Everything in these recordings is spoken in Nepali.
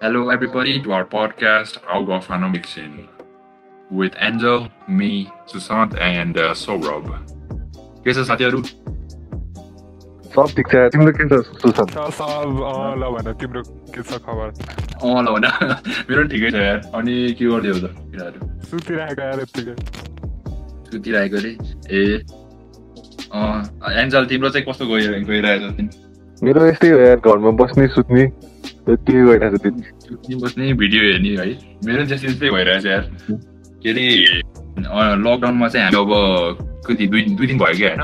Hello, everybody, to our podcast, Out of Mixin, with Angel, me, Susant, and uh, Saurabh. के छ साथीहरू सब ठिक छ तिम्रो के छ सुशान्त छ सब अँ, ल भन तिम्रो के छ खबर? अँ ल भन मेरो पनि ठिकै छ यार। अनि के गर्थ्यौ त किराहरू सुतिरहेको यार यत्तिकै सुतिरहेको अरे ए अँ एन्जल तिम्रो चाहिँ कस्तो गइ गइरहेछ तिमी? मेरो यस्तै हो यार घरमा बस्ने सुत्ने गइरहेको छ दिन सुत्ने बस्ने भिडियो हेर्ने है। मेरो पनि त्यस्तै भइरहेछ यार। के अरे लकडाउनमा चाहिँ हामी अब कति दुई दुई दिन भयो क्या होइन?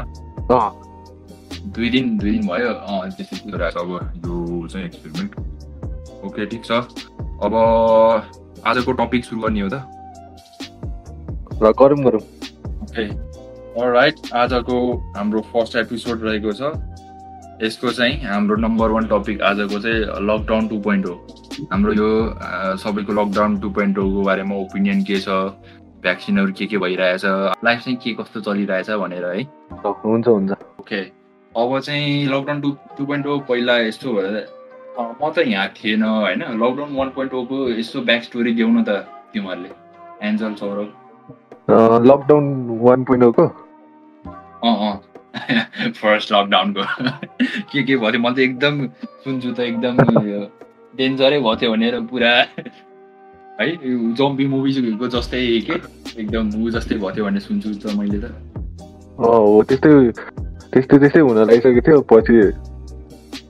दुई दिन दुई दिन भयो। अँ त्यस्तै गरिरहेको छ अब यो चाहिँ एक्सपेरिमेन्ट ओके ठिक छ। अब आजको टपिक सुरु गर्ने हो त। गरौँ गरौँ। ओके राइट आजको हाम्रो फर्स्ट एपिसोड रहेको छ। यसको चाहिँ हाम्रो नम्बर वान टपिक आजको चाहिँ लकडाउन टु पोइन्ट हो हाम्रो यो सबैको लकडाउन टु पोइन्ट होको बारेमा ओपिनियन के छ? भ्याक्सिनहरू के के भइरहेछ? लाइफ चाहिँ के कस्तो चलिरहेछ भनेर है। हुन्छ हुन्छ। ओके अब चाहिँ lockdown two two point o पहिला यस्तो भयो। म त यहाँ थिएन होइन? लकडाउन वान पोइन्ट ओको यस्तो ब्याक स्टोरी देऊ न त तिमीहरूले Angel Saurabh. Lockdown one point ओको अँ अँ। फर्स्ट लकडाउनको के। के भयो म त एकदम सुन्छु त एकदम डेन्जरै भयो थियो भनेर पुरा। है जम्बी मुभिजको जस्तै के? एकदम ऊ जस्तै भयो थियो भन्ने सुन्छु त मैले त। हो त्यस्तै त्यस्तै त्यस्तै हुन लागिसकेको थियो। पछि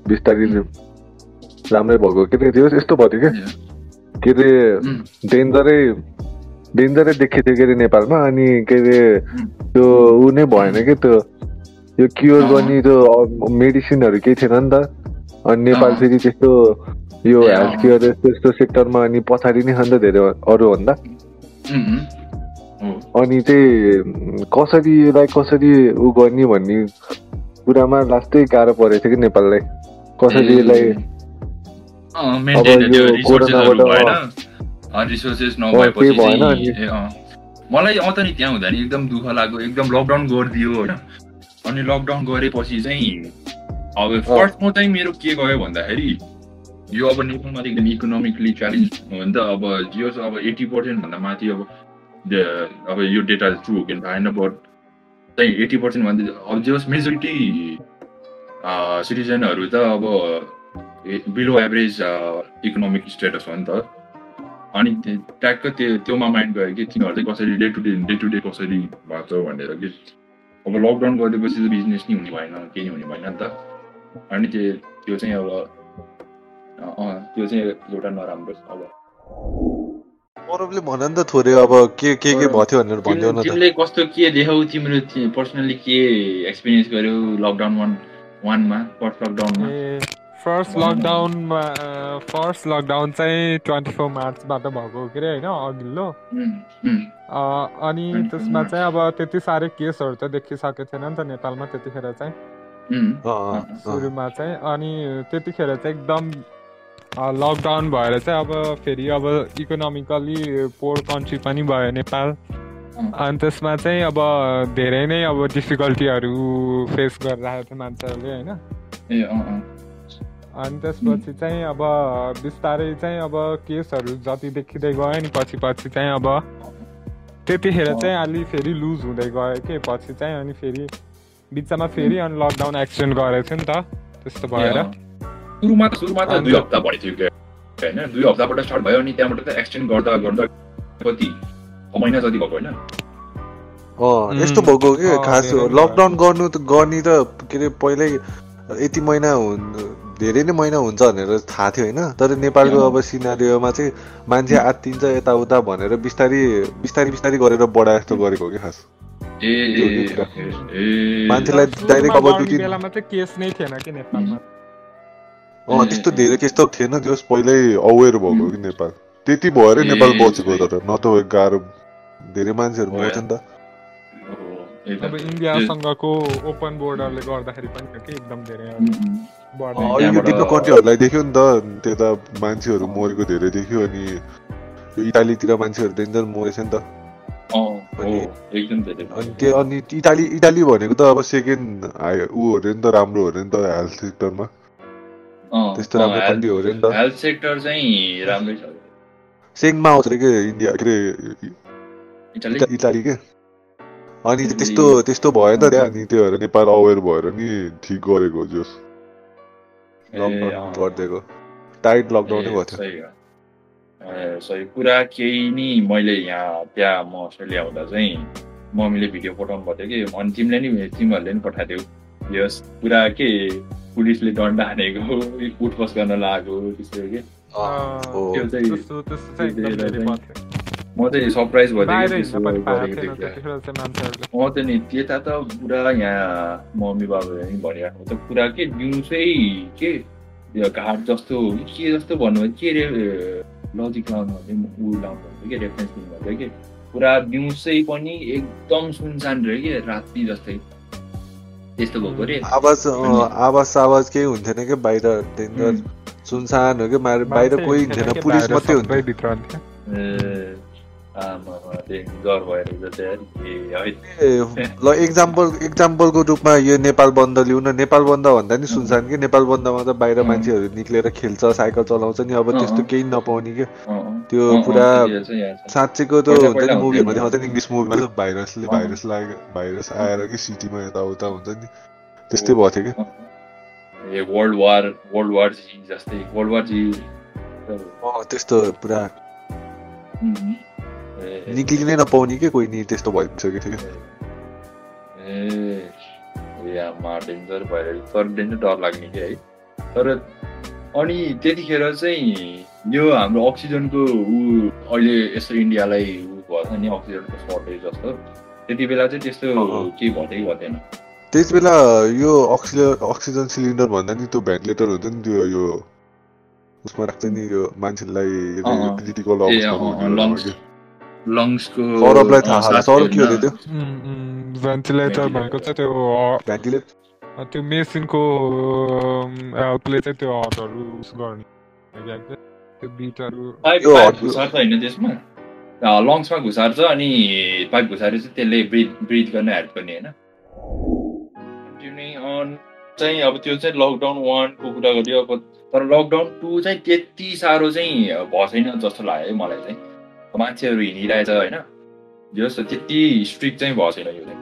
बिस्तारै राम्रै भएको। के अरे त्यो यस्तो भयो थियो क्या के अरे डेन्जरै डेन्जरै देखेको थियो के अरे नेपालमा। अनि के अरे त्यो ऊ नै भएन कि त्यो यो क्योर। गर्ने त्यो मेडिसिनहरू केही थिएन नि त। अनि नेपाल। फेरि त्यस्तो यो। हेल्थ केयर यस्तो यस्तो सेक्टरमा अनि पछाडि नै छ नि त। धेरै अरूभन्दा अनि चाहिँ कसरी यसलाई कसरी उ गर्ने भन्ने कुरामा लास्टै गाह्रो परेको थियो कि नेपाललाई? कसरी यसलाई अब यो कोरोनाबाट, भएन। अनि-। मलाई अँ त नि त्यहाँ हुँदा नि एकदम दुःख लाग्यो एकदम लकडाउन गरिदियो होइन। अनि लकडाउन गरेपछि चाहिँ अब फर्स्टमा चाहिँ मेरो के गयो भन्दाखेरि यो अब नेपालमा त एकदम इकोनोमिकली च्यालेन्ज हो नि त। अब जियो अब एट्टी पर्सेन्ट भन्दा माथि अब अब यो डेटा ट्रु हो कि भएन बट चाहिँ एट्टी पर्सेन्ट भन्दा अब जस मेजोरिटी सिटिजनहरू त अब बिलो एभरेज इकोनोमिक स्टेटस हो नि त। अनि ट्याक्क त्यो त्योमा माइन्ड गयो कि तिनीहरू चाहिँ कसरी day to day day to day कसरी भएको छ भनेर कि। अब लकडाउन गरेपछि त बिजनेस नै हुने भएन केही हुने भएन नि त अनि त्यो त्यो चाहिँ अब त्यो चाहिँ एउटा नराम्रो अब भन नि त थोरै अब के के के भयो थियो भनेर भनिदेऊ न त तिमीले कस्तो के देखाउ तिम्रो पर्सनली के एक्सपिरियन्स गर्यौ लकडाउन वान वानमा फर्स्ट लकडाउनमा फर्स्ट लकडाउनमा फर्स्ट लकडाउन चाहिँ ट्वेन्टी फोर मार्चबाट भएको के अरे होइन अघिल्लो अनि 24 त्यसमा। चाहिँ अब त्यति साह्रै केसहरू त देखिसकेको थिएन नि त नेपालमा त्यतिखेर चाहिँ। सुरुमा चाहिँ अनि त्यतिखेर चाहिँ एकदम लकडाउन भएर चाहिँ अब फेरि अब इकोनोमिकली पोर कन्ट्री पनि भयो नेपाल। अनि त्यसमा चाहिँ अब धेरै नै अब डिफिकल्टीहरू फेस गरिरहेको थियो मान्छेहरूले होइन? ए अँ अँ। अनि त्यसपछि चाहिँ अब बिस्तारै चाहिँ अब केसहरू जति देखिँदै गयो नि पछि पछि चाहिँ अब त्यतिखेर चाहिँ अलि फेरि लुज हुँदै गयो कि? पछि चाहिँ अनि फेरि बिचमा फेरि अनि लकडाउन एक्सटेन्ड गरेको थियो नि त। त्यस्तो भएर। ए, अँ। सुरुमा त सुरुमा त अन्त- दुई हप्ता भएको थियो क्या? होइन? दुई हप्ताबाट स्टार्ट भयो अनि त्यहाँबाट त एक्सटेन्ड गर्दा गर्दा कति छ महिना जति भएको होइन? अँ यस्तो भएको कि? खास लकडाउन गर्नु त गर्ने त के अरे पहिल्यै यति महिना हुन् धेरै नै महिना हुन्छ भनेर थाहा थियो होइन? तर नेपालको। अब सिनारीमा चाहिँ मान्छे आत्तिन्छ यताउता भनेर बिस्तारी बिस्तारी बिस्तारी गरेर बढा जस्तो गरेको हो कि खास? मान्छेलाई डाइरेक्ट अब केस नै नेपालमा? अँ त्यस्तो धेरै त्यस्तो थिएन त्यो पहिल्यै अवेर भएको कि नेपाल। त्यति भएरै नेपाल बचेको तर नत्र गाह्रो। धेरै मान्छेहरू मर्छ नि त। अब इन्डियासँगको ओपन बोर्डरले गर्दाखेरि पनि कि एकदम धेरै यो कन्ट्रीहरूलाई देख्यो नि त त्यता मान्छेहरू मरेको धेरै देख्यो अनि यो इटालीतिर मान्छेहरू डेन्जर मरेछ नि त। अनि- एकदम धेरै। अनि त्यो अनि इटाली इटाली भनेको त अब सेकेन्ड ऊ हो अरे नि त राम्रो हो अरे नि त हेल्थ सेक्टरमा अँ, त्यस्तो राम्रो कन्ट्री हो अरे नि त। हेल्थ सेक्टर चाहिँ राम्रै छ। सेङमा आउँछ अरे के इन्डिया के अरे इटाली? इटा- इटाली के? अनि त्यस्तो त्यस्तो भयो त रे अनि त्यो भएर नेपाल अवेर भएर नि ठिक गरेको हो जोस् लकडाउन। गरिदिएको टाइट लकडाउनै भएको थियो सही हो। ए, सही कुरा केही नि मैले यहाँ त्यहाँ म अस्ट्रेलिया हुँदा चाहिँ मम्मीले भिडियो पठाउनु भएको थियो कि अनि तिमीले नि तिमीहरूले नि पठाइदियो यस पुरा के पुलिसले डन्डा हानेको उठबस गर्न लागेको त्यस्तो के म चाहिँ सरप्राइज मान्छेहरूले अँ त नि त्यता त पुरा यहाँ मम्मी बाबाले नि भनिराख्नु त पुरा के दिउँसै के यो घाट जस्तो के जस्तो भन्नु के रे लजिक लाउनु भन्दै ऊ लाउनु भन्दै के रेफरेन्स दिनु भन्दै कि पुरा दिउँसै पनि एकदम सुनसान रह्यो कि राति जस्तै त्यस्तो भएको रे आवाज आवाज आवाज केही हुन्थेन कि बाहिर सुनसान हो कि बाहिर कोही हुन्थेन पुलिस मात्रै हुन्थ्यो ल इक्जाम्पल इक्जाम्पलको रूपमा यो नेपाल बन्द लिउँ न नेपाल बन्द भन्दा नि सुनसान कि नेपाल बन्दमा त बाहिर। मान्छेहरू निक्लेर खेल्छ साइकल चलाउँछ नि अब त्यस्तो। केही नपाउने कि अँ, अँ। त्यो पुरा। साँच्चैको त हुन्छ नि हुन्थ्यो देखाउँछ नि इङ्ग्लिस मुभीमा त भाइरसले। भाइरस लाग्यो भाइरस आएर कि सिटीमा यताउता हुन्छ नि त्यस्तै भएको थियो कि a world war world war जी जस्तै वर्ल्ड वार जी त्यस्तो पुरा निक्लिनै नपाउने कि कोही नि त्यस्तो भइसकेको थियो कि ए ए आमा डेन्जर भएर तर डेन्जर डर लाग्ने कि है तर अनि त्यतिखेर चाहिँ यो हाम्रो अक्सिजनको ऊ अहिले यसो इन्डियालाई ऊ भएको छ नि अक्सिजनको सर्टेज जस्तो त्यति बेला चाहिँ त्यस्तो। केही भन्दै भन्दैन त्यस बेला यो अक्सिजन अक्सिजन सिलिन्डर भन्दा नि त्यो भेन्टिलेटर हुन्छ नि त्यो यो उसमा राख्छ नि यो मान्छेलाई लङ्सको सौरभलाई थाहा सौरभ के हो त्यो भेन्टिलेटर भनेको चाहिँ त्यो भेन्टिलेटर त्यो मेसिनको हेल्पले चाहिँ त्यो हटहरू उस गर्ने? त्यो बिटहरू होइन त्यसमा लङ्समा घुसार्छ अनि पाइप घुसारेर चाहिँ त्यसले ब्रिथ ब्रिथ गर्न हेल्प गर्ने होइन चाहिँ अब त्यो चाहिँ लकडाउन वानको कुरा गरियो अब तर लकडाउन टू चाहिँ त्यति साह्रो चाहिँ भएको छैन जस्तो लाग्यो है मलाई चाहिँ मान्छेहरू हिँडिरहेछ होइन जस्तो त्यति स्ट्रिक्ट चाहिँ भएको छैन यो चाहिँ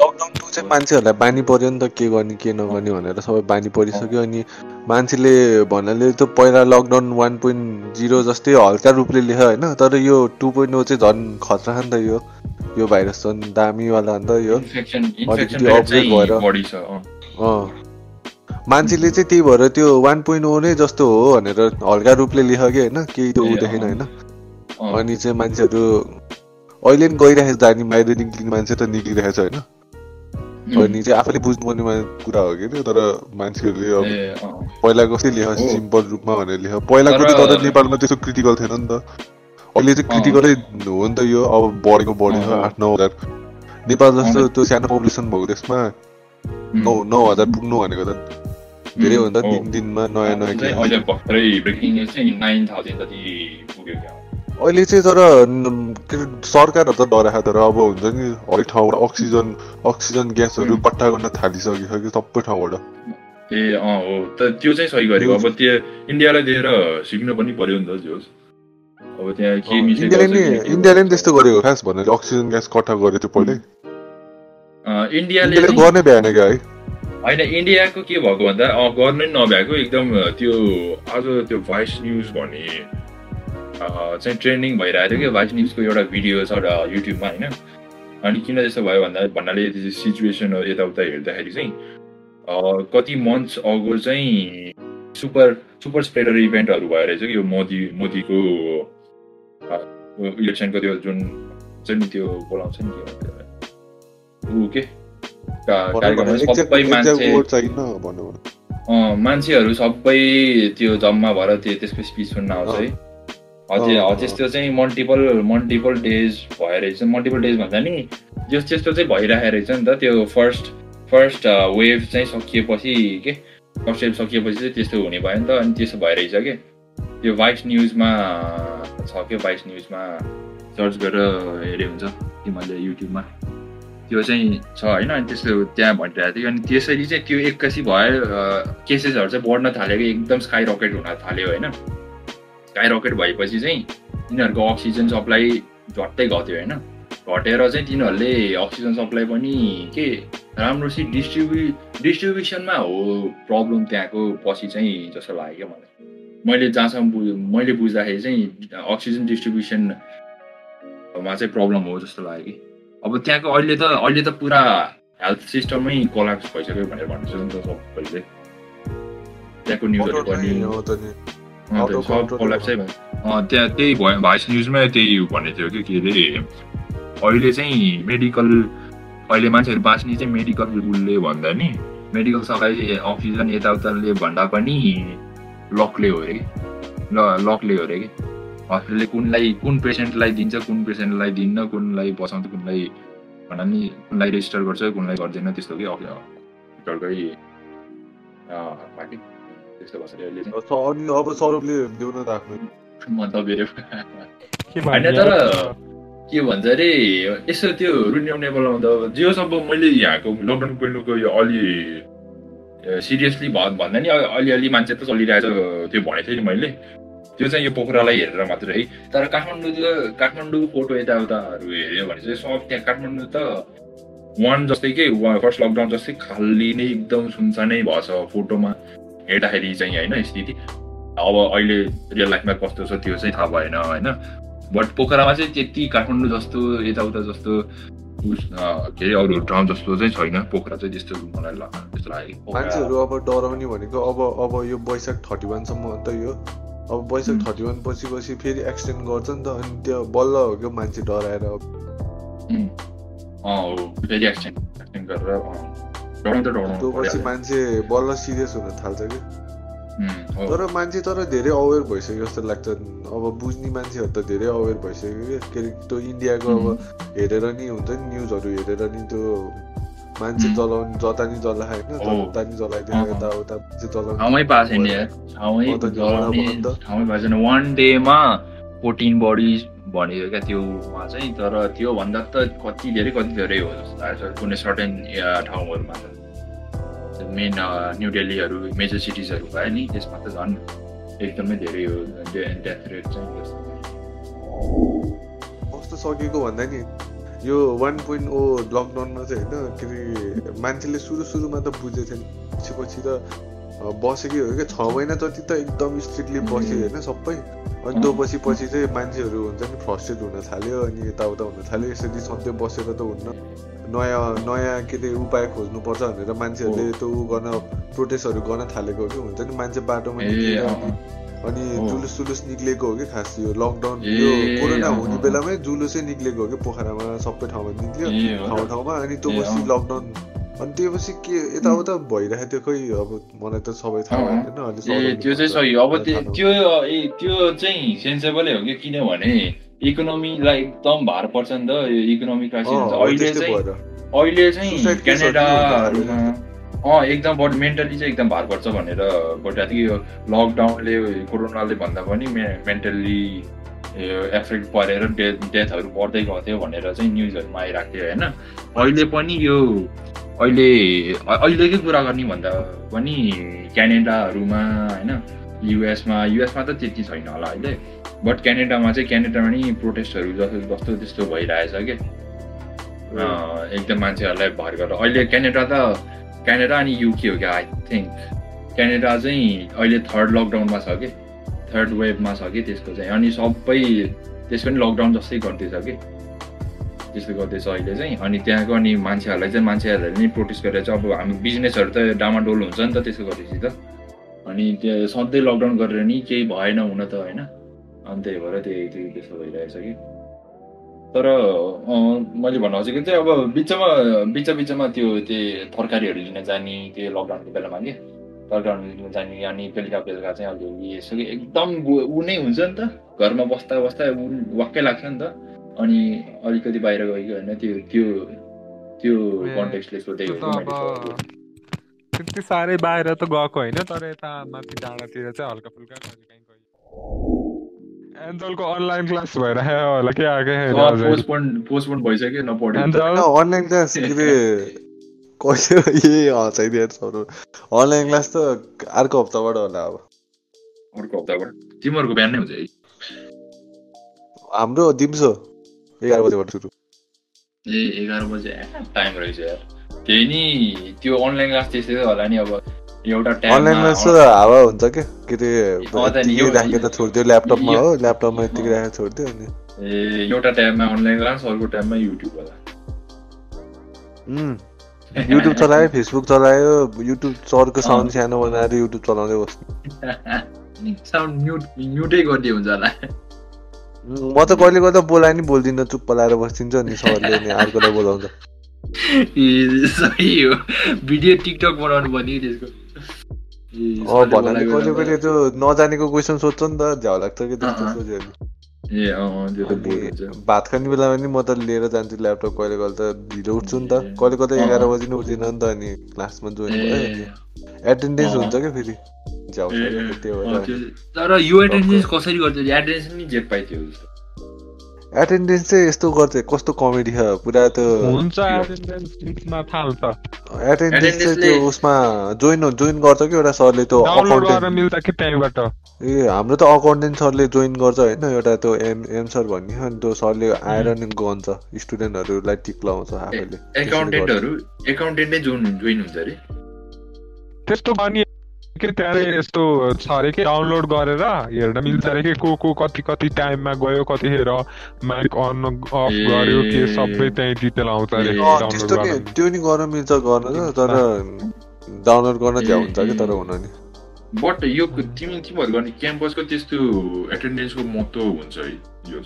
लकडाउन टु चाहिँ मान्छेहरूलाई बानी पर्यो नि त के गर्ने के नगर्ने भनेर सबै बानी परिसक्यो अनि मान्छेले भन्नाले त पहिला लकडाउन वान पोइन्ट जिरो जस्तै हल्का रूपले लेख्यो होइन तर यो टु पोइन्ट ओ चाहिँ झन् खतरा नि त यो यो भाइरस झन् दामीवाला नि त यो इन्फेक्सन अलिकति चाहिँ भएर। मान्छेले चाहिँ त्यही भएर त्यो वान पोइन्ट ओ नै जस्तो हो भनेर हल्का रूपले लेख्यो कि होइन केही त ऊ देखेन। होइन। अनि चाहिँ मान्छेहरू अहिले नि गइरहेको छ अनि बाहिर निक्लिने मान्छे त निक्लिरहेको छ होइन अनि चाहिँ आफैले बुझ्नुपर्ने कुरा हो कि त्यो तर मान्छेहरूले अब। पहिला कस्तै लेख। सिम्पल रूपमा भनेर लेख पहिलाको तर- त तर नेपालमा त्यस्तो क्रिटिकल थिएन नि त अहिले चाहिँ। क्रिटिकलै हो नि त यो अब बढेको बढेको। आठ नौ हजार नेपाल जस्तो। त्यो सानो पपुलेसन भएको उम्. नौ नौ हजार पुग्नु भनेको त धेरै हो नि त हो। दिन दिनमा नयाँ नयाँ। अहिले भर्खरै ब्रेकिङ न्युज चाहिँ नाइन थाउजन्ड जति पुग्यो क्या अहिले चाहिँ तर के अरे सरकारहरू त डराएको तर अब हुन्छ नि हरेक ठाउँबाट अक्सिजन अक्सिजन ग्यासहरू. पट्टा गर्न थालिसकेको कि सबै ठाउँबाट ए अँ हो त त्यो चाहिँ सही गरेको अब त्यो इन्डियालाई दिएर सिक्नु पनि पर्यो नि त जोस् अब त्यहाँ के इन्डियाले छ, नि के- के इन्डियाले नि। त्यस्तो गरेको खास भन्नाले अक्सिजन ग्यास कट्टा गरेको थियो पहिल्यै इन्डियाले गर्नै भ्याएन क्या है होइन इन्डियाको के भएको भन्दा गर्नै नभ्याएको एकदम त्यो आज त्यो भोइस न्युज भन्ने चाहिँ ट्रेन्डिङ भइरहेको थियो कि भोइस न्युजको एउटा भिडियो छ एउटा युट्युबमा होइन अनि किन त्यस्तो भयो भन्दा भन्नाले सिचुएसनहरू यताउता हेर्दाखेरि चाहिँ कति मन्थ्स अगो चाहिँ सुपर सुपर स्प्रेडर इभेन्टहरू भयो रहेछ कि यो मोदी मोदीको इलेक्सनको त्यो जुन चाहिँ नि त्यो बोलाउँछ नि के? ऊ का- कार्यक्रममा सबै मान्छे मान्छेहरू सबै त्यो जम्मा भएर त्यो त्यसको स्पिच सुन्न आउँछ है। हजुर हो त्यस्तो चाहिँ मल्टिपल मल्टिपल डेज भइरहेछ मल्टिपल डेज भन्दा नि जस त्यस्तो चाहिँ भइरहेको रहेछ नि त। त्यो फर्स्ट फर्स्ट वेभ चाहिँ सकिएपछि के? फर्स्ट वेभ सकिएपछि चाहिँ त्यस्तो हुने भयो नि त। अनि त्यसो भइरहेछ के? त्यो भाइस न्युजमा छ क्या भाइस न्युजमा सर्च गरेर हेऱ्यो हुन्छ। तिमीहरूले युट्युबमा त्यो चाहिँ छ होइन अनि त्यस्तो त्यहाँ भनिरहेको थियो अनि त्यसरी चाहिँ त्यो एक्कासी भयो केसेसहरू चाहिँ बढ्न थाल्यो कि एकदम स्काई रकेट हुन थाल्यो होइन स्काई रकेट भएपछि चाहिँ तिनीहरूको अक्सिजन सप्लाई झट्टै घट्यो होइन घटेर चाहिँ तिनीहरूले अक्सिजन सप्लाई पनि के राम्रोसित डिस्ट्रिब्यु डिस्ट्रिब्युसनमा हो प्रब्लम त्यहाँको पछि चाहिँ जस्तो लाग्यो क्या मलाई मैले जहाँसम्म बुझ मैले बुझ्दाखेरि चाहिँ अक्सिजन डिस्ट्रिब्युसनमा चाहिँ प्रब्लम हो जस्तो लाग्यो कि अब त्यहाँको अहिले त अहिले त पुरा हेल्थ सिस्टमै कोलाप्स भइसक्यो भनेर भन्दैछ नि त सबैले त्यहाँको न्युजहरू पनि अन्त सब कोलाप्सै भयो त्यहाँ त्यही भयो भाइस न्युजमा त्यही भनेको थियो कि के अरे? अहिले चाहिँ मेडिकल अहिले मान्छेहरू बाँच्ने चाहिँ मेडिकल उसले भन्दा नि मेडिकल सप्लाई अक्सिजन यताउताले भन्दा पनि लकले हो अरे कि? ल लकले हो अरे कि? हस्पिटलले कुनलाई कुन पेसेन्टलाई दिन्छ कुन पेसेन्टलाई दिन्न कुनलाई बचाउँछ कुनलाई भन्दा नि कुनलाई रेजिस्टर गर्छ कुनलाई गर्दैन त्यस्तो कि हस्पिटलकै त्यस्तो भएछ अहिले अनि अब सौरभले देउन राख्नु म दबेर होइन तर के भन्छ अरे यसो त्यो रुनियम नेपालमा त जेसम्म मैले यहाँको लकडाउन पहिलोको यो अलि सिरियसली भन्दा नि अलिअलि मान्छे त चलिरहेछ त्यो भनेको थिएँ नि मैले। त्यो चाहिँ यो पोखरालाई हेरेर मात्रै है। तर काठमाडौँ त काठमाडौँ फोटो यताउताहरू हेऱ्यो भने चाहिँ सब त्यहाँ काठमाडौँ त वान जस्तै के फर्स्ट लकडाउन जस्तै खाली नै एकदम सुनसानै भएछ फोटोमा हेर्दाखेरि चाहिँ होइन स्थिति। अब अहिले रियल लाइफमा कस्तो छ त्यो चाहिँ थाहा भएन होइन। बट पोखरामा चाहिँ त्यति काठमाडौँ जस्तो यताउता जस्तो के अरे अरू ठाउँ जस्तो चाहिँ छैन। पोखरा चाहिँ त्यस्तो मलाई त्यस्तो लाग्यो मान्छेहरू अब डराउने भनेको अब अब यो वैशाख थर्टी वानसम्म त यो अब वैशाख थर्टी वान पछि पछि फेरि एक्सटेन्ड गर्छ नि त अनि त्यो बल्ल हो क्या मान्छे डराएर। त्यो पछि मान्छे बल्ल सिरियस हुन थाल्छ कि तर मान्छे तर धेरै अवेर भइसक्यो जस्तो लाग्छ। अब बुझ्ने मान्छेहरू त धेरै अवेर भइसक्यो कि के अरे त्यो इन्डियाको अब हेरेर नि हुन्छ नि न्युजहरू हेरेर नि त्यो मान्छे जलाउने जता नि जला होइन जता नि जलाइदियो यताउता मान्छे जलाउने वान डेमा फोर्टिन बडी भनेको क्या त्योमा चाहिँ तर त्योभन्दा त कति धेरै कति धेरै हो जस्तो लाग्छ। कुनै सर्टेन ठाउँहरूमा त। मेन न्यु दिल्लीहरू मेजर सिटिजहरू भयो नि त्यसमा त झन् एकदमै धेरै हो। डेथ रेट चाहिँ कस्तो सकेको भन्दा नि? यो वान पोइन्ट ओ लकडाउनमा चाहिँ होइन के अरे मान्छेले सुरु सुरुमा त बुझेको थिएन। पछि पछि त बसेकै हो क्या छ महिना जति त एकदम स्ट्रिक्टली बस्यो होइन सबै। अनि त्यो पछि पछि चाहिँ मान्छेहरू हुन्छ नि फ्रस्ट्रेट हुन थाल्यो अनि यताउता हुन थाल्यो। यसरी सधैँ बसेर त हुन्न। नयाँ नयाँ के अरे उपाय खोज्नुपर्छ भनेर मान्छेहरूले त्यो गर्न प्रोटेस्टहरू गर्न थालेको कि हुन्छ नि मान्छे बाटोमा अनि जुलुस जुलुस निक्लेको हो कि खास यो लकडाउन यो कोरोना हुने बेलामै जुलुसै निक्लेको हो कि पोखरामा सबै ठाउँमा निक्ल्यो ठाउँ ठाउँमा अनि त्यो पछि लकडाउन अनि त्यो पछि के यताउता भइरहेको थियो खोइ अब मलाई त सबै थाहा भएन अनि त्यो चाहिँ सही अब त्यो त्यो चाहिँ सेन्सेबलै हो कि किनभने इकोनोमीलाई एकदम भार पर्छ नि त यो इकोनोमिक क्राइसिस अहिले चाहिँ अहिले चाहिँ क्यानेडाहरूमा अँ एकदम बड मेन्टली चाहिँ एकदम भार पर्छ भनेर बट यो लकडाउनले कोरोनाले भन्दा पनि मे मेन्टल्ली एफेक्ट परेर डेथ डेथहरू बढ्दै गएको भनेर चाहिँ न्युजहरूमा आइरहेको थियो होइन? अहिले पनि यो अहिले अहिलेकै कुरा गर्ने भन्दा पनि क्यानेडाहरूमा होइन? युएसमा युएसमा त त्यति छैन होला अहिले बट क्यानेडामा चाहिँ क्यानेडामा नि प्रोटेस्टहरू जस्तो जस्तो त्यस्तो भइरहेछ कि? एकदम मान्छेहरूलाई भर गरेर अहिले क्यानेडा त क्यानेडा अनि युके हो क्या आई थिङ्क क्यानेडा चाहिँ अहिले थर्ड लकडाउनमा छ कि? थर्ड वेभमा छ कि त्यसको चाहिँ। अनि सबै त्यसको पनि लकडाउन जस्तै गर्दैछ कि? त्यस्तो गर्दैछ अहिले चाहिँ। अनि त्यहाँको अनि मान्छेहरूलाई चाहिँ मान्छेहरूले नि प्रोटेस्ट गरेर चाहिँ अब हामी बिजनेसहरू त डामाडोल हुन्छ नि त त्यसो गरेपछि त। अनि त्यो सधैँ लकडाउन गरेर नि केही भएन हुन त होइन। अनि त्यही भएर त्यही त्यही त्यस्तो भइरहेछ कि। तर मैले भन्नु खोजेको चाहिँ अब बिचमा बिच बिचमा त्यो त्यो तरकारीहरू लिन जाने त्यो लकडाउनको बेलामा कि तरकारीहरू लिन जाने अनि बेलुका बेलुका चाहिँ अलिअलि यसो कि एकदम ऊ नै हुन्छ नि त। घरमा बस्दा बस्दा ऊ वाक्कै लाग्छ नि त। अनि अलिकति बाहिर गयो होइन त्यो त्यो त्यो कन्टेक्स्टले सोधेको त्यति साह्रै बाहिर त गएको होइन तर यता माथि डाँडातिर चाहिँ हल्का फुल्का एन्जलको अनलाइन क्लास भइरहेको होला के आएको पोस्टपोन पोस्टपोन भइसक्यो नपढ्यो। अनलाइन क्लास के अरे कहिले ए हँसाइदिएर अनलाइन क्लास त अर्को हप्ताबाट होला अब। अर्को हप्ताबाट? तिमीहरूको बिहान नै हुन्छ है? हाम्रो दिउँसो एघार बजीबाट सुरु। ए एघार बजे टाइम रहेछ यार। त्यही नि त्यो अनलाइन क्लास त्यस्तै होला नि अब। एउटा हावा हुन्छ के? के अरे अँ त नि, यतिकै यो- राखेर छोडिदियो ल्यापटपमा हो ल्यापटपमा यतिकै राखेर छोडिदियो अनि। ए एउटा टाइममा अनलाइन क्लास अर्को टाइममा युट्युब होला। उम्, युट्युब चलायो फेसबुक चलायो युट्युब सरको साउन्ड सानो बनाएर युट्युब चलाउँदै बस्नु। साउन्ड म्युट म्युटै गरिदियो हुन्छ होला। उम्, म त कहिले नि बोल्दिनँ चुप्प लाएर बस्दिन्छु अनि सरले अनि अर्कोलाई बोलाउँछ। ए सही हो। भिडियो टिकटक बनाउनु पर्ने त्यसको। कहिले कहिले त्यो नजानेको क्वेसन सोध्छ नि त झ्याउ लाग्छ कि त्यस्तो। सोच्यो भने। भात खाने बेलामा नि म त लिएर जान्छु ल्यापटप कहिले कहिले त ढिलो उठ्छु नि त। कहिले कहिले एघार। बजी नै उठ्दिनँ नि त अनि क्लासमा जोइन भयो। एटेन्डेन्स। हुन्छ क्या फेरि? झ्याउ त्यो भएर तर यो एटेन्डेन्स कसरी गर्छ? एटेन्डेन्स नि जेब पाइथ्यो एटेन्डेन्स चाहिँ यस्तो गर्छ कस्तो कमेडी छ पुरा त हुन्छ एटेन्डेन्स चाहिँ त्यो उसमा जोइन जोइन गर्छ कि एउटा सरले त्यो अकाउन्टेन्ट ए हाम्रो त अकाउन्टेन्ट सरले जोइन गर्छ होइन एउटा त्यो एम एम सर भन्ने अनि त्यो सरले आएर नि गन्छ स्टुडेन्टहरूलाई टिक लगाउँछ आफैले। एकाउन्टेन्टहरू एकाउन्टेन्टै जोइन जोइन हुन्छ अरे त्यस्तो गर्ने के त्यहाँ यस्तो छ अरे कि डाउनलोड गरेर हेर्न मिल्छ अरे कि को को कति कति टाइममा गयो कतिखेर माइक अन अफ। गर्यो के सबै त्यहीँ डिटेल आउँछ अरे डाउनलोड त्यो नि गर्न मिल्छ गर्न तर डाउनलोड गर्न झ्याउ हुन्छ कि तर हुन नि? बट यो तिमी तिमीहरू गर्ने क्याम्पसको त्यस्तो एटेन्डेन्सको महत्त्व हुन्छ है यो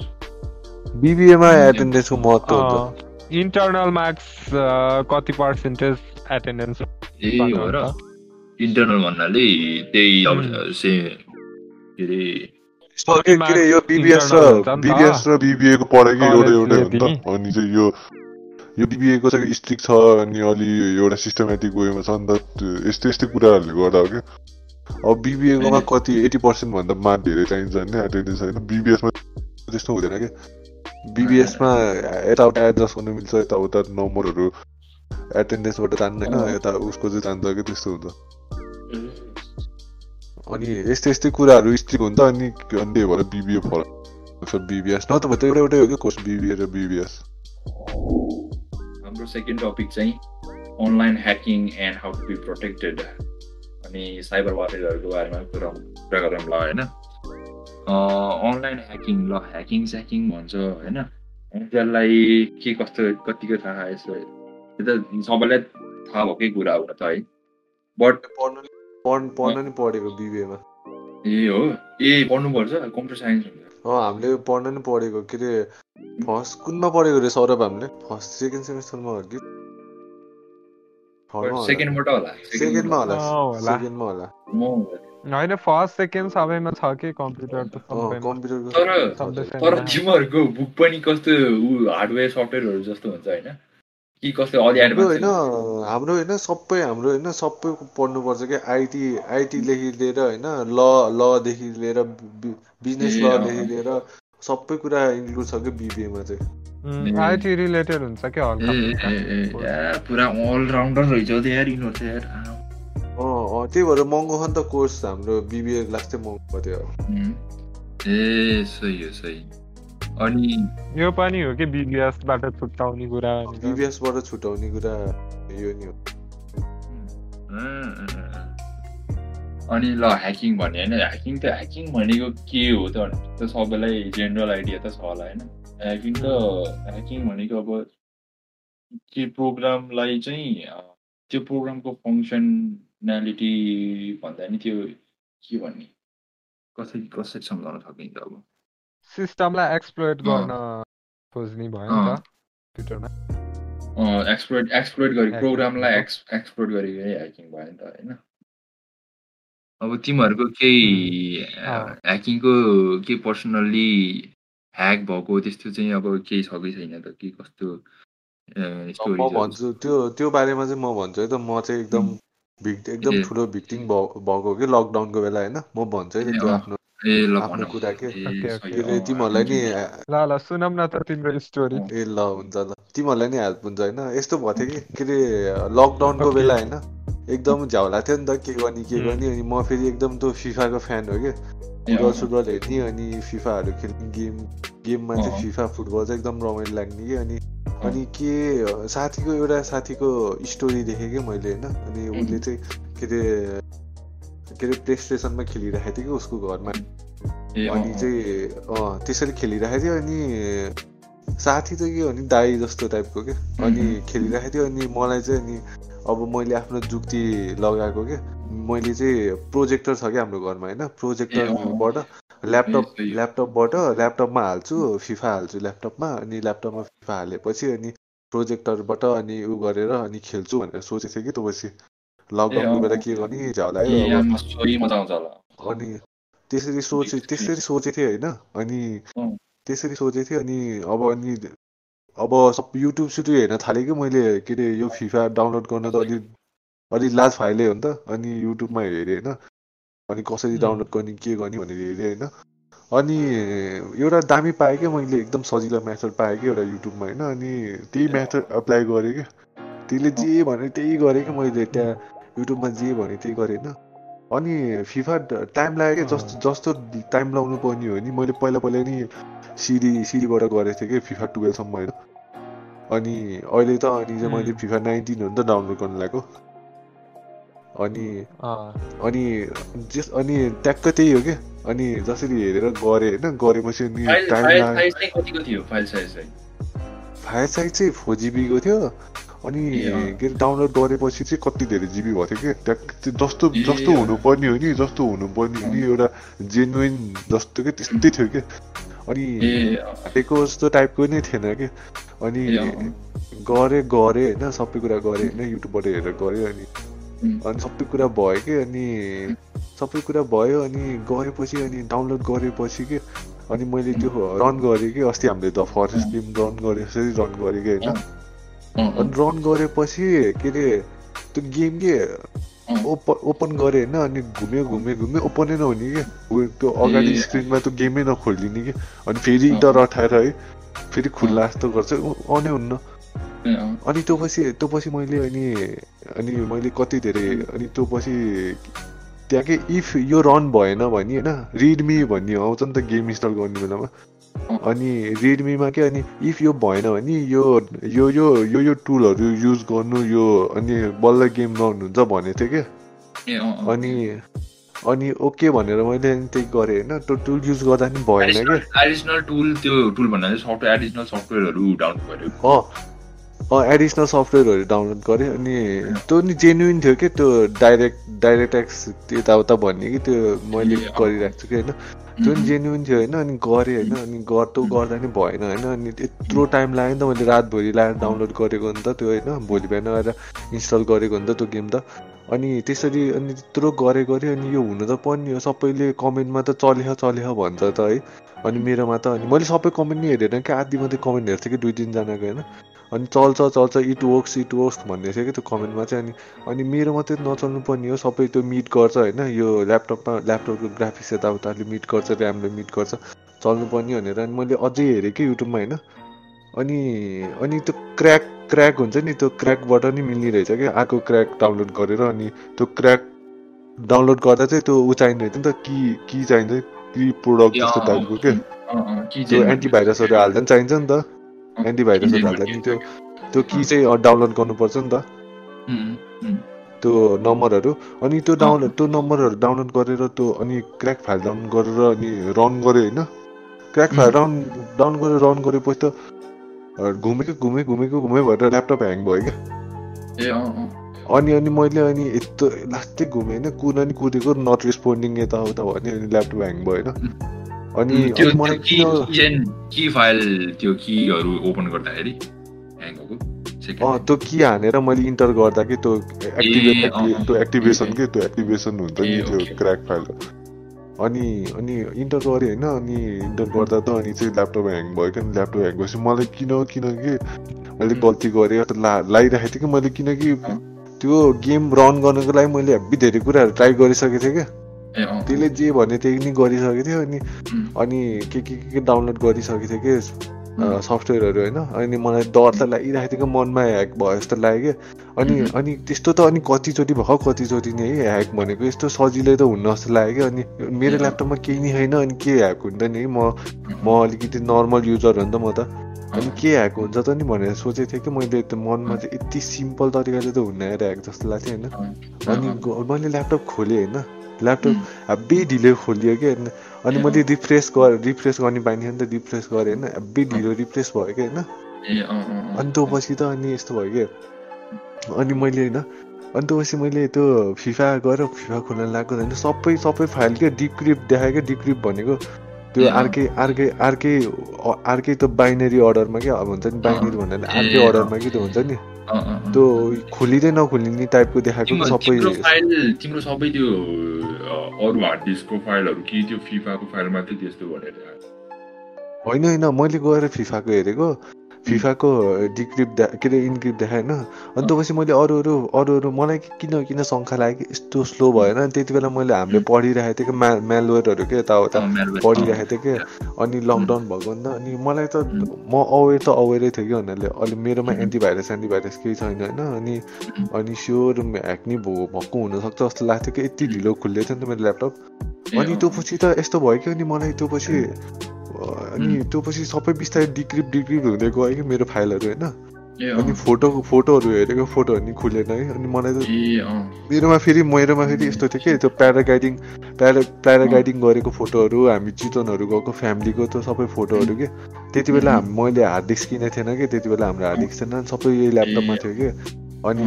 बिबिएमा एटेन्डेन्सको महत्त्व हुन्छ। इन्टरनल मार्क्स कति पर्सेन्टेज एटेन्डेन्स ए हो र। इन्टरनल भन्नाले त्यही अब. से के अरे सर, के के अरे यो बिबिएस र internal हुन्छ नि त। बिबिएस र बिबिएको पढाइ कि एउटै एउटै कलेजले हो नि दिने। त अनि चाहिँ यो यो बिबिएको चाहिँ स्ट्रिक्ट छ अनि अलि एउटा सिस्टमेटिक वेमा छ नि त त्यो- यस्तै यस्तै कुराहरूले गर्दा हो कि अब बिबिएकोमा। कति एटी पर्सेन्ट भन्दा मार्क धेरै चाहिन्छ नि एटेन्डेन्स होइन बिबिएसमा त्यस्तो हुँदैन कि बिबिएसमा यताउता एडजस्ट गर्नु मिल्छ यताउता नम्बरहरू एटेन्डेन्सबाट जान्दैन अँ। यता उसको चाहिँ जान्छ कि त्यस्तो हुन्छ। अनि यस्तै यस्तै कुराहरू स्ट्रिक हुन्छ अनि त्यही भएर बिबिए फरक बिबिएस न त त्यो एउटा एउटै हो कि कोर्स बिबिए र बिबिएस हाम्रो सेकेन्ड टपिक चाहिँ online hacking and how to be protected अनि साइबर वारहरूको बारेमा कुरा कुरा गरौँ ल होइन? अनलाइन ह्याकिङ ल ह्याकिङ स्याकिङ भन्छ होइन? अनि त्यसलाई के कस्तो कतिको थाहा यसो यो त सबैलाई थाहा भएकै कुरा हो त है। बट पढ्नु पढ्नु पढ्नु नि पढेको बिबिएमा। ए हो? ए पढ्नुपर्छ? कम्प्युटर साइन्स हुन्छ अँ हामीले पढ्नु नि पढेको। के अरे फर्स्ट कुनमा पढेको रे सौरभ हामीले। फर्स्ट सेकेन्ड सेमिस्टरमा हो कि? होला। सेकेन्डबाट होला। सेकेन्डमा होला। सेकेन्डमा होला। होइन फर्स्ट सेकेन्ड सबैमा छ कि कम्प्युटर त कम्प्युटरको तर तर। तिमीहरूको बुक पनि कस्तो हार्डवेयर सफ्टवेयरहरू जस्तो हुन्छ होइन? कि कस्तो अलि हाम्रो होइन एडभान्स हाम्रो होइन सबै हाम्रो होइन सबै पढ्नुपर्छ क्या। आइटी आइटीदेखि लिएर होइन ल लदेखि लिएर बिजनेस लदेखि। लिएर सबै कुरा इन्क्लुड छ कि बिबिएमा चाहिँ। आइटी रिलेटेड हुन्छ क्या पुरा अलराउन्डर रहेछ त यार यिनीहरू चाहिँ यार। अँ त्यही भएर महँगो छ नि त कोर्स हाम्रो बिबिए क्लास चाहिँ महँगो थियो. ए सही हो सही। अनि यो पनि हो कि बिबिएसबाट छुट्टाउने कुरा। बिबिएसबाट छुटाउने कुरा यो नि हो। अँ, अँ, अँ। अनि ल ह्याकिङ भन्ने होइन ह्याकिङ त ह्याकिङ भनेको के हो त त सबैलाई जेनरल आइडिया त छ होला होइन। ह्याकिङ त ह्याकिङ भनेको अब के प्रोग्रामलाई चाहिँ त्यो प्रोग्रामको फङ्सनालिटी भन्दा नि त्यो के भन्ने? कसरी कसरी सम्झाउन सकिन्छ अब? सिस्टमलाई एक्सप्लोइट। गर्न खोज्ने भयो नि। त कम्प्युटरमा एक्सप्लोइट एक्सप्लोइट गरे प्रोग्रामलाई। एक्स एक्सप्लोइट गरेको ह्याकिङ भयो नि त होइन अब तिमीहरूको केही। ह्याकिङको के पर्सनल्ली ह्याक भएको त्यस्तो चाहिँ अब केही छ कि छैन त के कस्तो म स्टोरी भन्छु त्यो त्यो बारेमा चाहिँ म भन्छु है त म चाहिँ एकदम भिक्ट एकदम। ठुलो भिक्टिङ भएको कि लकडाउनको बेला होइन म भन्छु है त्यो। आफ्नो ए ल आफ्नो कुरा के? तिमीहरूलाई नि ल ल सुनौँ न त तिम्रो स्टोरी ए ल हुन्छ ल। तिमीहरूलाई नि हेल्प हुन्छ होइन? यस्तो भएको थियो कि? के अरे लकडाउनको। बेला होइन? एकदम झ्याउला थियो नि त के गर्ने के. गर्ने? अनि म फेरि एकदम त्यो फिफाको फ्यान हो कि? ए, फुटबल सुटबल हेर्ने अनि फिफाहरू खेल्ने गेम गेममा चाहिँ। फिफा फुटबल चाहिँ एकदम रमाइलो लाग्ने कि? अनि अनि के साथीको एउटा साथीको स्टोरी देखेँ कि मैले होइन? अनि. उसले चाहिँ के अरे के अरे प्ले स्टेसनमा खेलिरहेको थियो कि उसको घरमा अनि। चाहिँ अँ त्यसरी खेलिरहेको थियो अनि साथी चाहिँ के हो भने दाई जस्तो टाइपको के अनि. खेलिरहेको थियो अनि मलाई चाहिँ अनि अब मैले आफ्नो जुक्ति लगाएको के मैले चाहिँ प्रोजेक्टर छ क्या हाम्रो घरमा होइन प्रोजेक्टरबाट ल्यापटप। ल्यापटपबाट ल्यापटपमा हाल्छु फिफा हाल्छु ल्यापटपमा अनि ल्यापटपमा फिफा हालेपछि अनि प्रोजेक्टरबाट अनि उ गरेर अनि खेल्छु भनेर सोचेको थिएँ कि त्यो पछि लकडाउनको अँ। बेला के गर्ने होला अनि त्यसरी सोचे त्यसरी सोचेको थिएँ होइन अनि। त्यसरी सोचेको थिएँ अनि अब अनि अब सब युट्युब सुट्युब हेर्न थालेँ कि मैले के अरे यो फिफा डाउनलोड गर्न त अलि अलि लाज फाइले हो नि त अनि युट्युबमा हेरेँ होइन अनि कसरी. डाउनलोड गर्ने के गर्ने भनेर हेरेँ होइन अनि एउटा दामी पाएँ कि मैले एकदम सजिलो मेथड पाएँ कि एउटा युट्युबमा होइन अनि त्यही मेथड एप्लाई गरेँ कि त्यसले जे भने त्यही गरेँ कि मैले त्यहाँ युट्युबमा जे भने त्यही गरेँ होइन अनि फिफा टाइम लाग्यो कि जस्तो जस्तो टाइम लाउनु पर्ने हो नि मैले पहिला पहिला नि सिडी सिडीबाट गरेको थिएँ कि फिफा टुवेल्भसम्म होइन अनि अहिले त अनि चाहिँ मैले. फिफा नाइन्टिन हो नि त डाउनलोड गर्नु लागेको। अनि अँ, अनि जस अनि ट्याक्क त्यही हो क्या अनि जसरी हेरेर गरेँ होइन गरेपछि अनि टाइम फाइल लाग्यो साइज चाहिँ कतिको थियो फाइल साइज चाहिँ? फाइल साइज चाहिँ फोर जिबीको थियो। अनि। के अरे डाउनलोड गरेपछि चाहिँ कति धेरै जिबी भएको थियो कि ट्याक्क त्यो जस्तो जस्तो। हुनुपर्ने हो नि जस्तो हुनुपर्ने हो नि एउटा जेन्युन जस्तो क्या त्यस्तै थियो कि अनि हालेको जस्तो टाइपको नै थिएन कि अनि। गरेँ गरेँ होइन सबै कुरा गरेँ होइन युट्युबबाट हेरेर गरेँ अनि. अनि सबै कुरा भयो कि अनि सबै कुरा भयो अनि गरेपछि अनि डाउनलोड गरेपछि कि अनि मैले त्यो रन गरेँ कि अस्ति हामीले द फरेस्ट गेम रन गरे जसरी रन गरेँ कि होइन अनि रन गरेपछि के अरे त्यो गेम के। ओपन गरेँ होइन अनि घुम्यो घुम्यो घुम्यो ओपनै नहुने कि त्यो अगाडि। स्क्रिनमा त्यो गेमै नखोलिदिने कि अनि फेरि। इन्टर अठाएर है फेरि खुल्ला जस्तो गर्छ आउने हुन्न। अनि त्यो पछि त्यो पछि मैले अनि अनि मैले कति धेरै अनि त्यो पछि त्यहाँ के इफ यो रन भएन भने होइन रिडमी भन्ने आउँछ नि त गेम इन्स्टल गर्ने बेलामा अनि रिडमीमा के अनि इफ यो भएन भने यो यो यो यो यो टुलहरू युज गर्नु यो अनि बल्ल गेम रन हुन्छ भनेको थियो क्या। अनि अनि ओके भनेर मैले त्यही गरेँ होइन त्यो टुल युज गर्दा पनि भएन क्या एडिसनल टुल त्यो टुल भन्नाले सफ्टवेयर एडिसनल सफ्टवेयरहरू डाउनलोड गर्यो अँ एडिसनल सफ्टवेयरहरू डाउनलोड गरेँ अनि त्यो नि जेन्युन थियो कि त्यो डाइरेक्ट डाइरेक्ट एक्स यताउता भन्ने कि त्यो मैले। गरिरहेको छु कि होइन त्यो नि जेन्युन थियो होइन अनि गरेँ होइन अनि गर्दो गर्दा नि भएन होइन अनि यत्रो टाइम लाग्यो नि त मैले रातभरि लाएर डाउनलोड गरेको नि त त्यो होइन भोलि बिहान आएर इन्स्टल गरेको नि त त्यो गेम त। अनि त्यसरी अनि त्यत्रो गरेँ गरेँ अनि यो हुनु त पर्ने हो सबैले कमेन्टमा त चलेह चलेह भन्छ त है। अनि मेरोमा त अनि मैले सबै कमेन्ट नि हेरेन कि आधी मात्रै कमेन्ट हेर्थेँ कि दुई तिनजनाको होइन। अनि चल्छ चल्छ इट वर्क्स इट वर्क्स भन्ने थियो कि त्यो कमेन्टमा चाहिँ अनि अनि मेरो मात्रै नचल्नु पर्ने हो सबै त्यो मिट गर्छ होइन यो ल्यापटपमा ल्यापटपको ग्राफिक्स यताउताले मिट गर्छ ऱ्यामले मिट गर्छ चल्नु पर्ने भनेर अनि मैले अझै हेरेँ कि युट्युबमा होइन। अनि अनि त्यो क्र्याक क्र्याक हुन्छ नि त्यो क्र्याकबाट नि मिल्ने रहेछ कि अर्को क्र्याक डाउनलोड गरेर अनि त्यो क्र्याक डाउनलोड गर्दा चाहिँ त्यो ऊ रहेछ नि त कि कि चाहिन्छ कि प्रोडक्ट जस्तो टाइपको के? त्यो एन्टिभाइरसहरू हाल्दा पनि चाहिन्छ नि त। एन्टिभाइरसहरू हाल्दा नि त्यो त्यो की चाहिँ डाउनलोड गर्नुपर्छ नि त. त्यो नम्बरहरू। अनि त्यो डाउनलोड त्यो नम्बरहरू डाउनलोड गरेर त्यो अनि क्र्याक फाइल डाउनलोड गरेर अनि रन गऱ्यो होइन। क्र्याक फाइल डाउन डाउन गरेर रन गरेपछि त घुमेको घुमेँ घुमेको घुमेँ भएर ल्यापटप ह्याङ भयो क्या। ए अँ, अँ. अनि अनि मैले अनि यस्तो लास्टै घुमेँ होइन कुद अनि कुदेको नट रेस्पोन्डिङ यताउता भन्यो अनि ल्यापटप ह्याङ भयो होइन अनि मलाई की किन की की फाइल त्यो कीहरू ओपन गर्दाखेरि त्यो की हानेर मैले इन्टर गर्दा कि त्यो एक्टिभेट त्यो एक्टिभेसन के त्यो एक्टिभेसन हुन्छ नि त्यो। क्र्याक फाइल अनि अनि इन्टर गरेँ होइन अनि इन्टर गर्दा त अनि चाहिँ ल्यापटप ह्याङ भयो क्या ल्यापटप ह्याङ भएपछि मलाई किन किनकि मैले. गल्ती गरेँ ला लगाइरहेको थिएँ कि मैले किनकि. त्यो गेम रन गर्नको लागि मैले हेब्बी धेरै कुराहरू ट्राई गरिसकेको थिएँ क्या। त्यसले जे भने त्यही नि गरिसकेको थियो अनि अनि के के के के डाउनलोड गरिसकेको थियो कि सफ्टवेयरहरू होइन। अनि मलाई डर त लागिरहेको थियो कि मनमा ह्याक भयो जस्तो लाग्यो। क्या अनि. अनि त्यस्तो त अनि कतिचोटि भयो कतिचोटि नै है ह्याक भनेको। यस्तो सजिलै त हुन्न जस्तो लाग्यो क्या अनि मेरो. ल्यापटपमा केही नै छैन अनि के ह्याक हुन्छ नि। है म म अलिकति नर्मल युजर हो नि त म त। अनि के ह्याक हुन्छ त नि भनेर सोचेको थिएँ कि मैले त्यो मनमा चाहिँ यति सिम्पल तरिकाले त हुन्न यार ह्याक जस्तो लाग्थ्यो होइन। अनि मैले ल्यापटप खोलेँ होइन। ल्यापटप हेब्बी ढिलो खोलियो कि होइन। अनि मैले. रिफ्रेस गरेँ रिफ्रेस गर्ने बानी थियो नि त रिफ्रेस गरेँ होइन। हेब्बी ढिलो रिफ्रेस भयो कि होइन। अनि त्यो पछि त अनि यस्तो भयो कि अनि मैले होइन अनि त्यो पछि मैले त्यो फिफा गएर फिफा खोल्न लागेको होइन। सबै सबै फाइल के डिक्रिप देखायो क्या डिक्रिप भनेको त्यो. अर्कै अर्कै अर्कै अर्कै त्यो बाइनेरी अर्डरमा क्या अब हुन्छ नि बाइनेरी ए, अर्कै. अर्डरमा कि त्यो हुन्छ नि. त्यो खोलिँदै नखोलिने टाइपको देखाएको सबै तिम्रो सबै त्यो अरू हार्ड डिस्कको फाइलहरू कि त्यो फिफाको फाइल मात्रै त्यस्तो भनेर होइन होइन मैले गएर फिफाको हेरेको फिफाको डिक्रिप दे के अरे इन्क्रिप देखाएँ होइन? अनि त्यसपछि मैले अरू अरू अरू अरू मलाई कि- किन किन शङ्का लाग्यो? कि यस्तो स्लो भएन। त्यति बेला मैले हामीले पढिरहेको थिएँ कि म्या म्यालवेयरहरू के यताउता पढिरहेको थिएँ कि? अनि लकडाउन भएको नि त अनि मलाई त म अवेर त अवेरै थिएँ कि भन्नाले अहिले मेरोमा एन्टिभाइरस एन्टिभाइरस केही छैन होइन। अनि अनि स्योर ह्याक नि भयो भएको हुनसक्छ जस्तो लाग्थ्यो कि यति ढिलो खुल्दै थियो नि त मेरो ल्यापटप अनि त्यो पछि त यस्तो भयो कि अनि मलाई त्यो पछि अनि त्यो पछि सबै बिस्तारै डिक्रिप डिक्रिप हुँदै गयो कि मेरो फाइलहरू होइन? अनि अँ, फोटो फोटोहरू हेरेको फोटोहरू नि खुलेन है अनि मलाई त मेरोमा फेरि मेरोमा फेरि यस्तो थियो कि? त्यो प्याराग्लाइडिङ प्यारा प्याराग्लाइडिङ गरेको फोटोहरू हामी चितवनहरू गएको फ्यामिलीको त्यो सबै फोटोहरू के? त्यति बेला हाम- मैले हार्ड डिस्क किनेको थिएन कि? त्यति बेला हाम्रो हार्ड डिस्क थिएन सबै यही ल्यापटपमा थियो कि? अनि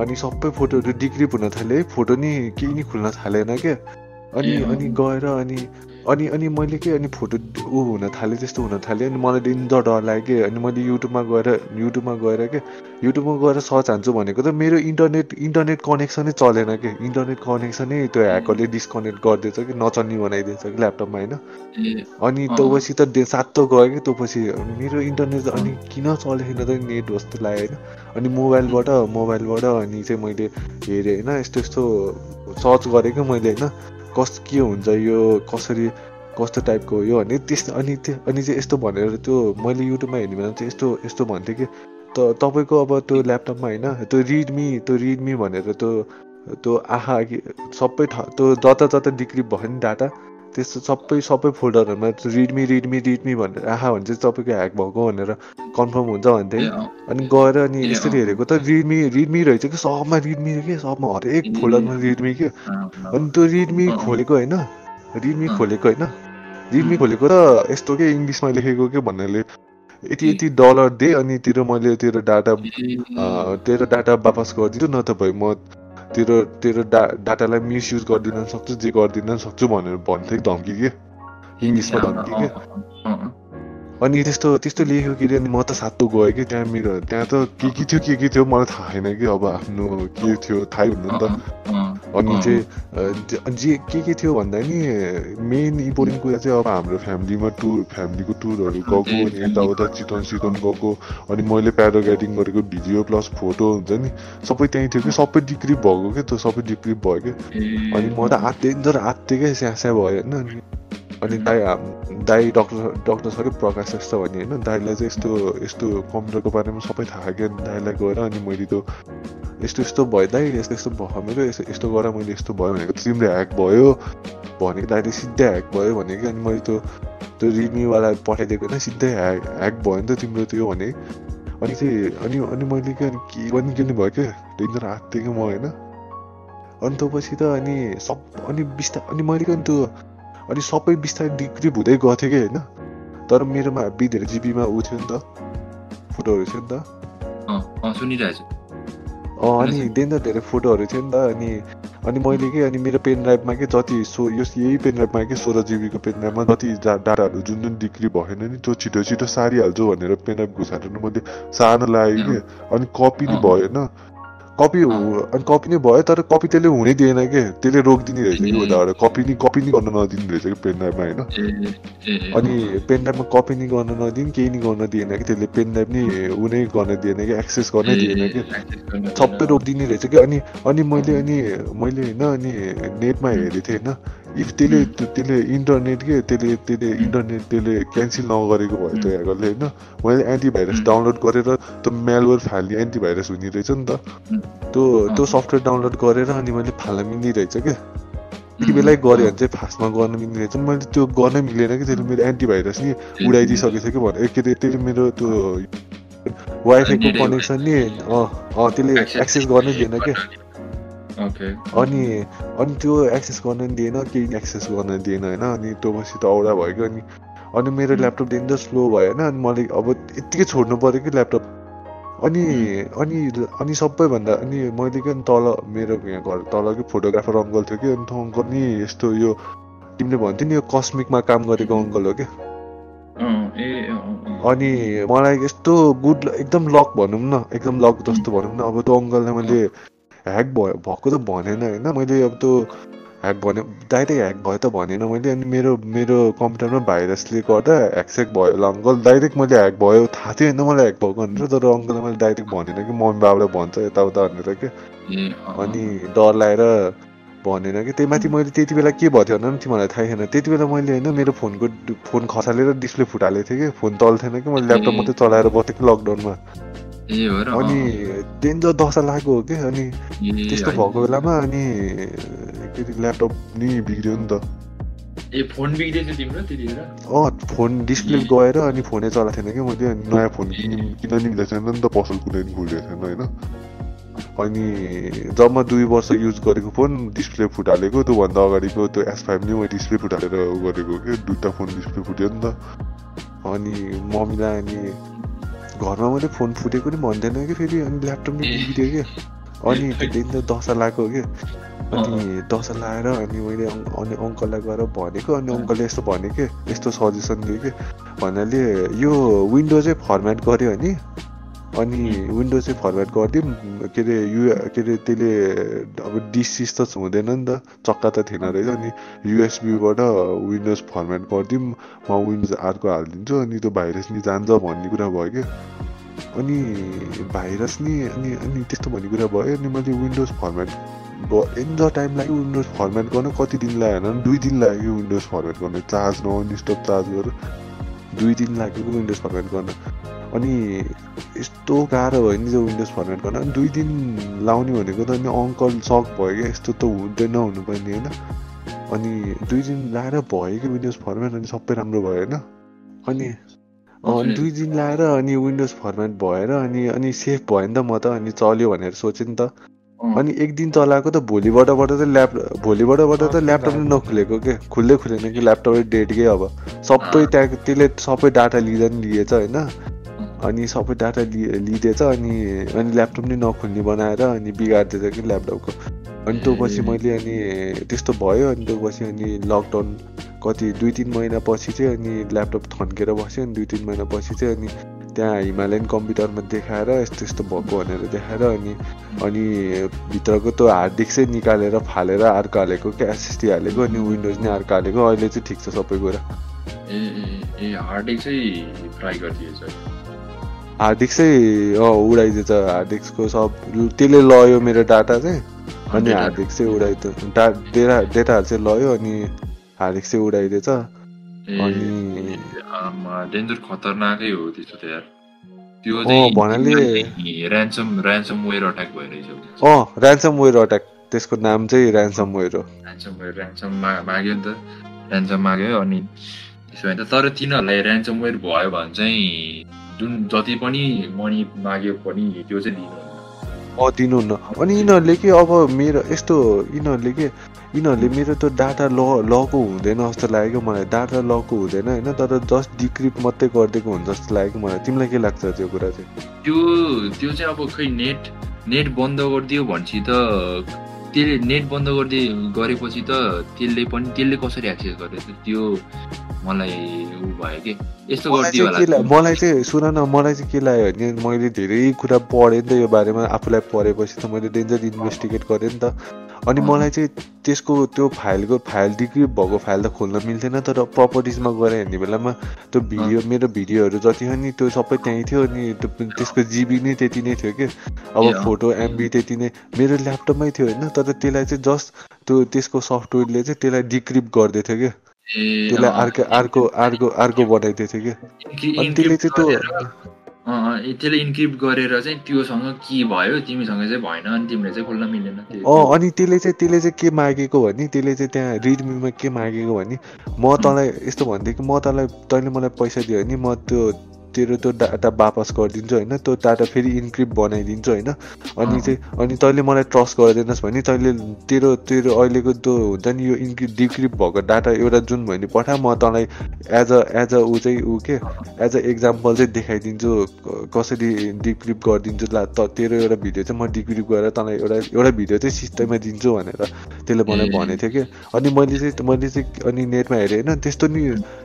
अनि सबै फोटोहरू डिक्रिप हुन थाल्यो है फोटो नि केही नि खुल्न थालेन क्या अनि। अनि गएर अनि अनि अनि मैले के अनि फोटो ऊ हुन थाल्यो त्यस्तो हुन थाल्यो अनि मलाई दिन डर लाग्यो कि अनि मैले युट्युबमा गएर युट्युबमा गएर के युट्युबमा गएर सर्च हान्छु भनेको त मेरो इन्टरनेट इन्टरनेट कनेक्सनै चलेन कि इन्टरनेट कनेक्सनै त्यो ह्याकरले डिस्कनेक्ट गरिदिएछ कि नचल्ने बनाइदिएछ कि ल्यापटपमा होइन? अनि। त्यो पछि त सातो गयो कि त्यो पछि मेरो इन्टरनेट अनि किन चलेन त नेट जस्तो लाग्यो होइन? अनि मोबाइलबाट मोबाइलबाट अनि चाहिँ मैले हेरेँ होइन यस्तो यस्तो सर्च गरेँ कि मैले होइन? कस के हुन्छ यो कसरी कस्तो टाइपको यो भने त्यस अनि त्यो अनि चाहिँ यस्तो भनेर त्यो मैले युट्युबमा हेर्ने बेला चाहिँ यस्तो यस्तो भन्थेँ कि त तपाईँको अब त्यो ल्यापटपमा होइन त्यो रिडमी त्यो रिडमी भनेर त्यो त्यो आहा सबै त्यो जता जता डिक्रिप भयो नि डाटा त्यस्तो सबै सबै फोल्डरहरूमा रिडमी रिडमी रिडमी भनेर आहा भने चाहिँ तपाईँको ह्याक भएको भनेर कन्फर्म हुन्छ भन्थे अनि गएर अनि यसरी। हेरेको त रिडमी रिडमी रहेछ कि? सबमा रिडमी के? सबमा हरेक ए, फोल्डरमा रिडमी के? अँ, अनि त्यो रिडमी अँ। खोलेको होइन? रिडमी अँ। खोलेको होइन? रिडमी खोलेको र यस्तो के इङ्ग्लिसमा लेखेको के भन्नाले यति। यति डलर दे अनि तेरो मैले तेरो डाटा तेरो डाटा वापस गरिदिन्छु न त भाइ म तेरो तेरो डा डाटालाई मिसयुज गरिदिन सक्छु जे गरिदिन सक्छु भनेर भन्थेँ धम्की के? इङ्ग्लिसमा धम्की के? अनि त्यस्तो त्यस्तो लेख्यो कि अनि म त सातो गएँ कि त्यहाँ मेरो त्यहाँ त के के थियो के के थियो मलाई थाहा छैन कि अब आफ्नो के थियो थाहै हुनु नि त। अनि चाहिँ जे- के के थियो भन्दा नि मेन इम्पोर्टेन्ट कुरा चाहिँ अब हाम्रो फ्यामिलीमा टुर फ्यामिलीको टुरहरू गएको अनि यताउता चितवन चितवन गएको अनि मैले प्याराग्लाइडिङ गरेको भिडियो प्लस फोटो हुन्छ नि सबै त्यहीँ थियो कि सबै डिक्रिप भएको क्या त्यो सबै डिक्रिप भयो कि ए, अनि म त आत्ते डेन्जर आत्ते क्या स्या स्या भयो होइन अनि दाई दाई डक्टर डक्टर सर प्रकाश जस्तो भने होइन। दाईलाई चाहिँ यस्तो यस्तो कम्प्युटरको बारेमा सबै थाहा क्या। दाईलाई गएर अनि मैले त्यो यस्तो यस्तो भयो दाइ यस्तो यस्तो भयो मेरो यस्तो यस्तो गर मैले यस्तो भयो भनेको तिम्रो ह्याक भयो भनेको दाइले सिधै ह्याक भयो भने कि अनि मैले त्यो त्यो रिडमीवाला पठाइदिएको होइन सिधै ह्याक ह्याक भयो नि त तिम्रो त्यो भने। अनि चाहिँ अनि अनि मैले के अनि के किन्नु भयो क्या? डेन्जर आत्ते क्या म होइन। अनि त्यो पछि त अनि सब अनि बिस्तारै अनि मैले पनि त्यो अनि सबै बिस्तारै डिक्रिप हुँदै गएको थियो कि होइन? तर मेरोमा हेब्बी धेरै जिबीमा ऊ थियो नि त। फोटोहरू थियो नि त। अनि डेन्जर धेरै फोटोहरू थियो नि त। अनि अनि मैले के अनि मेरो पेन ड्राइभमा के जति सो यो यही पेन ड्राइभमा के सोह्र जिबीको पेन ड्राइभमा जति डाटाहरू जुन जुन डिग्री भएन नि त्यो छिटो छिटो सारिहाल्छु भनेर पेन ड्राइभ घुसाएर मैले सार्न लाग्यो कि। अनि कपी नि। भएन। कपी अनि कपी नै भयो तर कपी त्यसले हुनै दिएन कि? त्यसले रोकिदिने रहेछ कि। उताबाट कपी नि कपी नि गर्न नदिने रहेछ कि पेन ड्राइभमा होइन? अनि पेन ड्राइभमा कपी नि गर्न नदिने केही नि गर्न दिएन कि? त्यसले पेन ड्राइभ नि ऊ नै गर्न दिएन कि? एक्सेस गर्नै दिएन कि? सबै। रोकिदिने रहेछ कि? अनि अनि मैले अनि मैले होइन अनि नेटमा हेरेको थिएँ होइन? इफ त्यसले त्यसले इन्टरनेट के त्यसले त्यसले इन्टरनेट त्यसले क्यान्सल नगरेको भए त ह्याकरले होइन? मैले एन्टिभाइरस. डाउनलोड गरेर त्यो मेलवेयर फाल्ने एन्टिभाइरस हुने रहेछ नि त। त्यो त्यो सफ्टवेयर डाउनलोड गरेर अनि मैले फाल्न मिल्ने रहेछ क्या यति बेलै गऱ्यो भने चाहिँ फास्टमा गर्न मिल्ने रहेछ मैले त्यो गर्न मिलेन कि त्यसले मेरो एन्टिभाइरस नि उडाइदिइसकेको थियो कि भने के अरे त्यसले मेरो त्यो वाइफाईको कनेक्सन नि अँ अँ त्यसले एक्सेस गर्नै दिएन क्या अनि अनि त्यो एक्सेस गर्न नि दिएन केही एक्सेस गर्न दिएन होइन? अनि त्यो पछि त औडा भयो कि? अनि अनि मेरो ल्यापटप त स्लो भयो होइन अनि मैले अब यत्तिकै छोड्नु पऱ्यो कि ल्यापटप अनि अनि अनि सबैभन्दा अनि मैले के नि तल मेरो यहाँ घर तल कि फोटोग्राफर अङ्कल थियो कि? अनि त्यो अङ्कल नि यस्तो यो तिमीले भन्थ्यौ नि यो कस्मिकमा काम गरेको अङ्कल हो क्या। अनि मलाई यस्तो गुड एकदम लक भनौँ न एकदम लक जस्तो भनौँ न अब त्यो अङ्कललाई मैले ह्याक भयो भएको त भनेन होइन। मैले अब त्यो ह्याक भन्यो डाइरेक्ट ह्याक भयो त भनेन मैले। अनि मेरो मेरो कम्प्युटरमा भाइरसले गर्दा ह्याकसेक भयो। होला अङ्कल डाइरेक्ट मैले ह्याक भयो। थाहा थियो होइन मलाई ह्याक भएको भनेर तर अङ्कललाई मैले डाइरेक्ट भनेन कि मम्मी बाबालाई भन्छ यताउता भनेर क्या। अनि डर लागेर भनेन कि। त्यही माथि मैले त्यति बेला के भएको थियो भने तिमीहरूलाई थाहै थिएन। त्यति बेला मैले होइन मेरो फोनको फोन खसालेर डिस्प्ले फुटालेको थिएँ कि। फोन तल थिएन कि मैले ल्यापटप मात्रै चलाएर बसेँ कि लकडाउनमा अनि डेन्जर दशा लागेको हो कि अनि त्यस्तो। भएको बेलामा अनि के अरे ल्यापटप नि बिग्रियो नि त ए फोन बिग्रिएछ तिम्रो त्यतिखेर अँ फोन डिस्प्ले गएर अनि फोनै चलाएको थिएन कि मैले अनि नयाँ फोन किन् किन्न नि मिलेको छैन नि त पसल कुनै पनि खुलेको थिएन होइन अनि जम्मा दुई वर्ष युज गरेको फोन डिस्प्ले फुटालेको त्योभन्दा अगाडिको त्यो एस फाइभ नि मैले डिस्प्ले फुटालेर गरेको कि दुइटा फोन डिस्प्ले फुट्यो नि त अनि मम्मीलाई अनि घरमा मैले फोन फुटेको नि भन्दैन कि फेरि अनि ल्यापटप नि बिग्रियो कि अनि त्यो दिन त दशा लगाएको कि अनि दशा लगाएर अनि मैले अनि अङ्कललाई गएर भनेको अनि अङ्कलले यस्तो भने कि यस्तो सजेसन दियो कि भन्नाले यो विन्डो चाहिँ फर्मेट गऱ्यो भने अनि विन्डो चाहिँ फर्मेट गरिदिउँ के अरे यु के अरे त्यसले अब डिसिस त हुँदैन नि त। चक्का त थिएन रहेछ। अनि युएसबीबाट विन्डोज फर्मेट गरिदिउँ म विन्डोज अर्को हालिदिन्छु। अनि त्यो भाइरस नि जान्छ भन्ने कुरा भयो क्या अनि भाइरस नि अनि अनि त्यस्तो भन्ने कुरा भयो। अनि मैले विन्डोज फर्मेट एन्जर टाइम लाग्यो विन्डोज फर्मेट गर्न। कति दिन लाग्यो भने दुई दिन लाग्यो विन्डोज फर्मेट गर्न। चार्ज नअन स्टप चार्ज गरेर। दुई दिन लाग्यो विन्डोज फर्मेट गर्न। अनि यस्तो गाह्रो भयो नि त्यो विन्डोज फर्मेट गर्न। दुई दिन लाउने भनेको त अनि अङ्कल सक भयो क्या यस्तो त हुँदैन हुनुपर्ने होइन। अनि दुई दिन लाएर भयो कि विन्डोज फर्मेट अनि सबै राम्रो भयो होइन। अनि दुई दिन लाएर अनि विन्डोज फर्मेट भएर अनि अनि सेफ भयो नि त म त अनि चल्यो भनेर सोचेँ नि त। अनि एक दिन चलाएको त भोलिबाटबाट त ल्याप भोलिबाटबाट त ल्यापटप नै नखुलेको के? खुल्दै खुलेन कि ल्यापटपै डेड के अब। सबै त्यहाँ त्यसले सबै डाटा लिँदा नि लिएछ होइन। अनि सबै डाटा लि लिँदैछ अनि अनि ल्यापटप नै नखुल्ने बनाएर अनि बिगारिदिएछ कि ल्यापटपको। अनि त्यो पछि। मैले अनि त्यस्तो भयो अनि त्यो पछि अनि लकडाउन कति दुई तिन महिना पछि चाहिँ अनि ल्यापटप थन्केर बस्यो अनि दुई तिन महिना पछि चाहिँ अनि त्यहाँ हिमालयन कम्प्युटरमा देखाएर यस्तो यस्तो भएको भनेर देखाएर अनि अनि भित्रको त्यो हार्ड डिस्क चाहिँ निकालेर फालेर अर्को हालेको क्या एसएसडी हालेको अनि विन्डोज नै अर्को हालेको। अहिले चाहिँ ठिक छ सबै कुरा। ए ए ए हार्ड डिस्क चाहिँ ट्राई गरिदिएछ। डिस्क चाहिँ अँ उडाइदिएछ हार्ड डिस्कको सब त्यसले लयो मेरो डाटा चाहिँ। अनि डिस्क चाहिँ उडाइदियो डा डेटा डेटाहरू चाहिँ लयो अनि हार्ड डिस्क चाहिँ उडाइदिएछ। अनि डेन्जर खतरनाकै हो त्यसो त यार। त्यो चाहिँ भन्नाले- ऱ्यान्सम ऱ्यान्सम वेयर अट्याक भइरहेछ अँ ऱ्यान्सम वेयर अट्याक त्यसको नाम चाहिँ ऱ्यान्सम वेयर हो। ऱ्यान्सम वेयर ऱ्यान्सम माग्यो नि त। ऱ्यान्सम माग्यो अनि त्यसो भने तर तिनीहरूलाई ऱ्यान्सम वेयर भयो भने चाहिँ जुन जति पनि मनी माग्यो पनि त्यो चाहिँ दिनु अँ दिनुहुन्न अनि यिनीहरूले के अब मेरो यस्तो यिनीहरूले के यिनीहरूले मेरो त डाटा ल लको हुँदैन जस्तो लाग्यो मलाई। डाटा लको हुँदैन होइन तर जस्ट डिक्रिप्ट मात्रै गरिदिएको हुन्छ जस्तो लाग्यो मलाई। तिमीलाई के लाग्छ त्यो कुरा चाहिँ? त्यो त्यो चाहिँ अब खै नेट नेट बन्द गरिदियो भनेपछि त त्यसले नेट बन्द गरिदिए गरेपछि त त्यसले पनि त्यसले कसरी एक्सेस गर्यो त त्यो मलाई ऊ भयो कि। यस्तो गरिदियो होला। मलाई चाहिँ सुन न मलाई चाहिँ के लाग्यो भने मैले धेरै कुरा पढेँ नि त यो बारेमा। आफूलाई पढेपछि त मैले डेन्जर इन्भेस्टिगेट गरेँ नि त। अनि। मलाई चाहिँ त्यसको त्यो फाइलको फाइल डिक्रिप भएको फाइल त खोल्न मिल्थेन तर प्रपर्टिजमा गएर हेर्ने बेलामा त्यो भिडियो मेरो भिडियोहरू जति हो नि त्यो सबै त्यहीँ थियो अनि त्यो त्यसको जिबी नै त्यति नै थियो कि। अब। फोटो एमबी त्यति नै। मेरो ल्यापटपमै थियो होइन तर त्यसलाई चाहिँ जस्ट त्यो त्यसको सफ्टवेयरले चाहिँ त्यसलाई डिक्रिप गर्दै थियो कि। ए त्यसलाई अँ, अर्को अर्को अर्को अर्को बनाइदिएको थियो कि? त्यसले चाहिँ त्यो त्यसले इन्क्रिप्ट गरेर चाहिँ त्योसँग के भयो? तिमीसँग चाहिँ भएन अनि तिमीले चाहिँ खोल्न मिलेन अँ अनि त्यसले चाहिँ त्यसले चाहिँ के मागेको भने त्यसले चाहिँ त्यहाँ रिडमीमा के मागेको भने म तँलाई यस्तो भन्थेँ कि म तँलाई तैँले मलाई पैसा दियो भने म त्यो तेरो त्यो डाटा वापस गरिदिन्छु होइन त्यो डाटा फेरि इन्क्रिप्ट बनाइदिन्छु होइन अनि। चाहिँ अनि तैँले मलाई ट्रस्ट गरिदिनुहोस् भने तैँले तेरो तेरो अहिलेको त्यो हुन्छ नि यो इन्क्रिप डिक्रिप्ट भएको डाटा एउटा जुन भने पठा म तँलाई एज अ एज अ ऊ चाहिँ ऊ के एज अ इक्जाम्पल चाहिँ देखाइदिन्छु कसरी डिक्रिप्ट गरिदिन्छु ला त तेरो एउटा भिडियो चाहिँ म डिक्रिप्ट गरेर तँलाई एउटा एउटा भिडियो चाहिँ सिस्टममा दिन्छु भनेर त्यसले मलाई। भनेको थियो कि अनि मैले चाहिँ मैले चाहिँ अनि नेटमा हेरेँ होइन त्यस्तो नि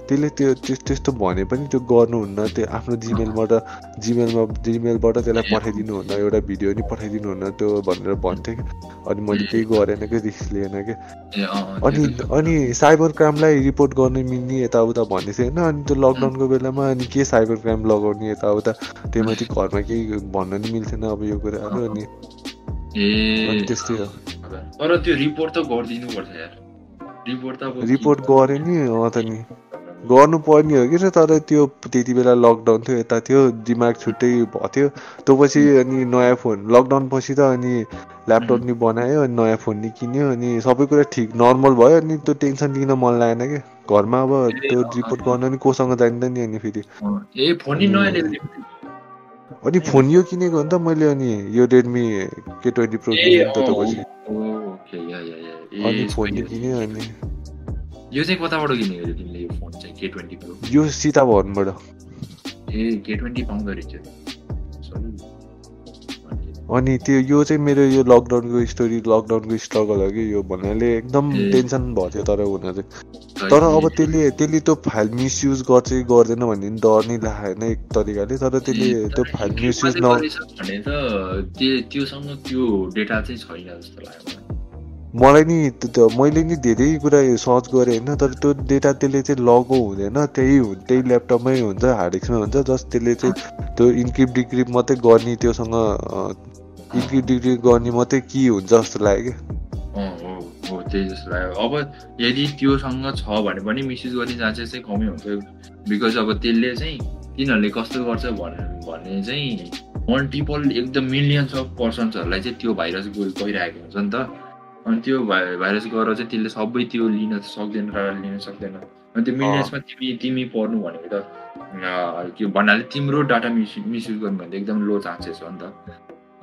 त्यसले त्यो त्यस- त्यस्तो भने पनि त्यो गर्नुहुन्न त्यो आफ्नो जिमेलबाट जिमेलमा जिमेलबाट त्यसलाई पठाइदिनु हुन्न एउटा भिडियो नि पठाइदिनु हुन्न त्यो भनेर भन्थ्यो कि। अनि मैले केही गरेन कि रिस्क लिएन कि। ए, अँ, अँ, अनि अनि साइबर क्राइमलाई रिपोर्ट गर्न मिल्ने यताउता भन्दै थियो होइन अनि त्यो लकडाउनको बेलामा अनि के साइबर क्राइम लगाउने यताउता त्यही माथि घरमा केही भन्न नि मिल्थेन अब यो कुराहरू अनि। त्यस्तै हो। तर त्यो रिपोर्ट त गरिदिनु पर्छ रिपोर्ट त रिपोर्ट गऱ्यो नि त नि। गर्नु पर्ने हो कि तर त्यो त्यति बेला लकडाउन थियो यता थियो दिमाग छुट्टै भएको थियो त्यो पछि अनि नयाँ फोन लकडाउन पछि त अनि ल्यापटप नि बनायो अनि नयाँ फोन नि किन्यो अनि सबै कुरा ठिक नर्मल भयो अनि त्यो टेन्सन लिन मन लागेन कि घरमा अब त्यो रिपोर्ट गर्न नि कोसँग जानिँदैन नि अनि फेरि अनि फोन यो किनेको हो नि त मैले अनि यो रेडमी के ट्वेन्टी प्रो किनेँ नि त पछि अनि फोन नि सही। किन्यो अनि यो चाहिँ कताबाट किनेको थियो तिमीले यो फोन चाहिँ के ट्वेन्टी प्रो यो सीता भवनबाट ए के ट्वेन्टी पाउँदो रहेछ अनि त्यो यो चाहिँ मेरो यो लकडाउनको स्टोरी लकडाउनको स्ट्रगल हो कि यो भन्नाले एकदम। टेन्सन भएको थियो तर हुन चाहिँ तर अब त्यसले त्यसले त्यो फाइल मिसयुज गर्छ कि गर्दैन भन्ने डर नै लाग्यो होइन एक तरिकाले तर त्यसले त्यो फाइल मिसयुज न भने त त्यो त्योसँग त्यो डेटा चाहिँ छैन जस्तो लाग्यो मलाई नि मैले नि धेरै कुरा सर्च गरेँ होइन तर त्यो डेटा त्यसले चाहिँ लगो हुँदैन त्यही हुन् त्यही ल्यापटपमै हुन्छ हार्ड डिस्कमै हुन्छ जस्ट त्यसले चाहिँ त्यो इन्क्रिप डिक्रिप मात्रै गर्ने त्योसँग इन्क्रिप डिक्रिप गर्ने मात्रै के हुन्छ जस्तो लाग्यो। कि अँ हो हो त्यही जस्तो लाग्यो। अब यदि त्योसँग छ भने पनि मिसयुज गर्ने चान्सेस चाहिँ कमै हुन्छ बिकज अब त्यसले चाहिँ तिनीहरूले कस्तो गर्छ भने भने चाहिँ मल्टिपल एकदम मिलियन्स अफ पर्सन्सहरूलाई चाहिँ त्यो भाइरस गइ गइरहेको हुन्छ नि त। अनि त्यो भाइ भाइरस गएर चाहिँ त्यसले सबै त्यो लिन सक्दैन र लिन सक्दैन। अनि त्यो मिलियन्समा तिमी तिमी पर्नु भनेको त के भन्नाले तिम्रो डाटा मिस मिसयुज गर्नु भने एकदम लो चान्सेस हो नि त।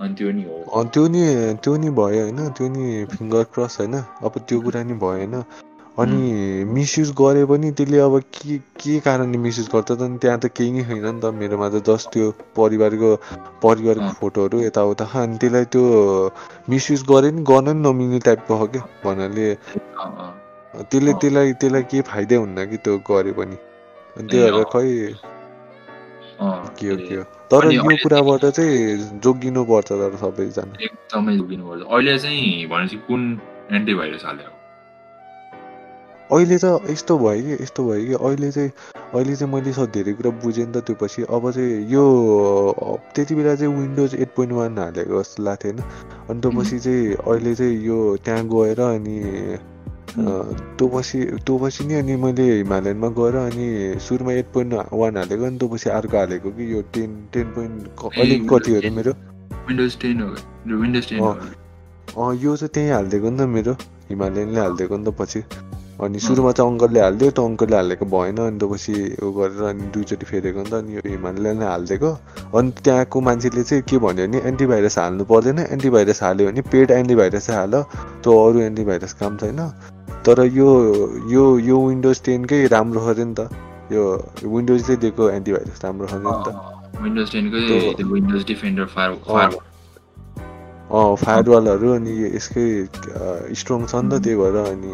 अनि त्यो नि हो। त्यो नि त्यो नि भयो होइन त्यो नि फिङ्गर क्रस होइन। अब त्यो कुरा नि भयो होइन। अनि मिसयुज गरे पनि त्यसले अब के के कारणले मिसयुज गर्छ त त्यहाँ त केही नै छैन नि त मेरोमा त जस्ट त्यो परिवारको परिवारको। फोटोहरू यताउता अनि त्यसलाई त्यो मिसयुज गरे नि गर्न नि नमिल्ने टाइपको हो क्या भन्नाले। त्यसले। त्यसलाई त्यसलाई केही फाइदै हुन्न कि त्यो गरे पनि अनि त्यही भएर। खै के हो के हो तर यो कुराबाट चाहिँ जोगिनु पर्छ तर सबैजना एकदमै जोगिनुपर्छ अहिले चाहिँ भनेपछि कुन एन्टिभाइरस हाल्यो अहिले त यस्तो भयो कि यस्तो भयो कि अहिले चाहिँ अहिले चाहिँ मैले स धेरै कुरा बुझेँ नि त त्यो पछि। अब चाहिँ यो त्यति बेला चाहिँ विन्डोज एट पोइन्ट वान हालेको जस्तो लाग्थ्यो होइन। अनि त्यो पछि चाहिँ अहिले चाहिँ यो त्यहाँ गएर अनि त्यो पछि त्यो पछि नि अनि मैले हिमालयनमा गएर अनि सुरुमा एट पोइन्ट वान हालेको अनि त्यो पछि अर्को हालेको कि यो टेन टेन पोइन्ट अहिले कति हो मेरो? विन्डोज टेन हो विन्डोज टेन अँ यो चाहिँ त्यहीँ हालिदिएको नि त मेरो। हिमालयनले हालिदिएको नि त पछि। अनि सुरुमा चाहिँ अङ्कलले हालिदियो त्यो अङ्कलले हालेको भएन अनि त पछि उ गरेर अनि दुईचोटि फेरेको नि त अनि यो हिमालयनले हालिदिएको। अनि त्यहाँको मान्छेले चाहिँ के भन्यो भने एन्टिभाइरस हाल्नु पर्दैन एन्टिभाइरस हाल्यो भने पेड एन्टिभाइरस हाल त्यो अरू एन्टिभाइरस काम छैन। तर यो यो यो विन्डोज टेनकै राम्रो हो अरे नि त। यो विन्डोजले दिएको एन्टिभाइरस राम्रो अरे नि त। विन्डोज टेनकै त्यो- त्यो विन्डोज डिफेन्डर फायर फायर अँ फायरवालहरू अनि यसकै स्ट्रङ छ नि त त्यही भएर अनि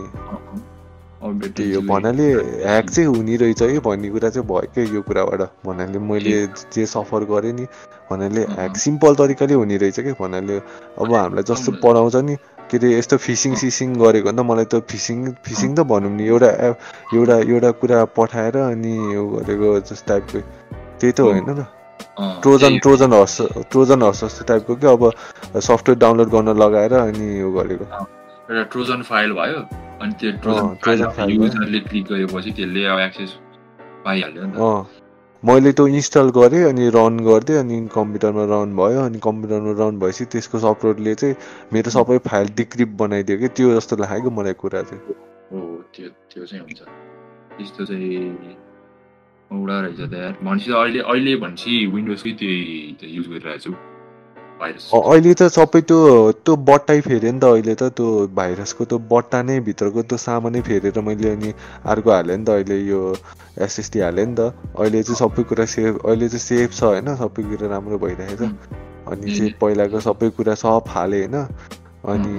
त्यही हो भन्नाले ह्याक चाहिँ हुने रहेछ है भन्ने कुरा चाहिँ भयो क्या यो कुराबाट। भन्नाले मैले जे सफर गरेँ नि भन्नाले ह्याक सिम्पल तरिकाले हुने रहेछ क्या। भन्नाले अब हामीलाई जस्तो पढाउँछ नि के अरे यस्तो फिसिङ सिसिङ गरेको अन्त मलाई त फिसिङ फिसिङ त भनौँ नि एउटा एप एउटा एउटा कुरा पठाएर अनि यो गरेको जस्तो टाइपको। त्यही त होइन र Trojan Trojan horse Trojan horse जस्तो टाइपको क्या अब सफ्टवेयर डाउनलोड गर्न लगाएर अनि यो गरेको। एउटा ट्रोजन फाइल भयो अनि त्यो ट्रोजन फाइल। युजरले क्लिक गरेपछि त्यसले अब एक्सेस पाइहाल्यो नि त। मैले त्यो इन्स्टल गरेँ अनि रन गरिदिएँ अनि कम्प्युटरमा रन भयो अनि कम्प्युटरमा रन भएपछि त्यसको सफ्टवेयरले चाहिँ मेरो सबै फाइल डिक्रिप्ट बनाइदियो कि त्यो जस्तो लाग्यो मलाई कुरा चाहिँ हो त्यो त्यो चाहिँ हुन्छ। त्यस्तो चाहिँ औडा रहेछ त यार। भनेपछि अहिले अहिले भनेपछि विन्डोजकै त्यही त्यो युज गरिरहेको छु? अहिले त सबै त्यो त्यो बट्टाइ फेऱ्यो नि त अहिले त त्यो भाइरसको त्यो बट्टा नै भित्रको त्यो सामानै फेरेर मैले अनि अर्को हालेँ नि त अहिले यो एसएसडी हालेँ नि त। अहिले चाहिँ सबै कुरा सेफ अहिले चाहिँ सेफ छ होइन सबै कुरा राम्रो भइरहेछ। अनि चाहिँ पहिलाको सबै कुरा सब फालेँ होइन। अनि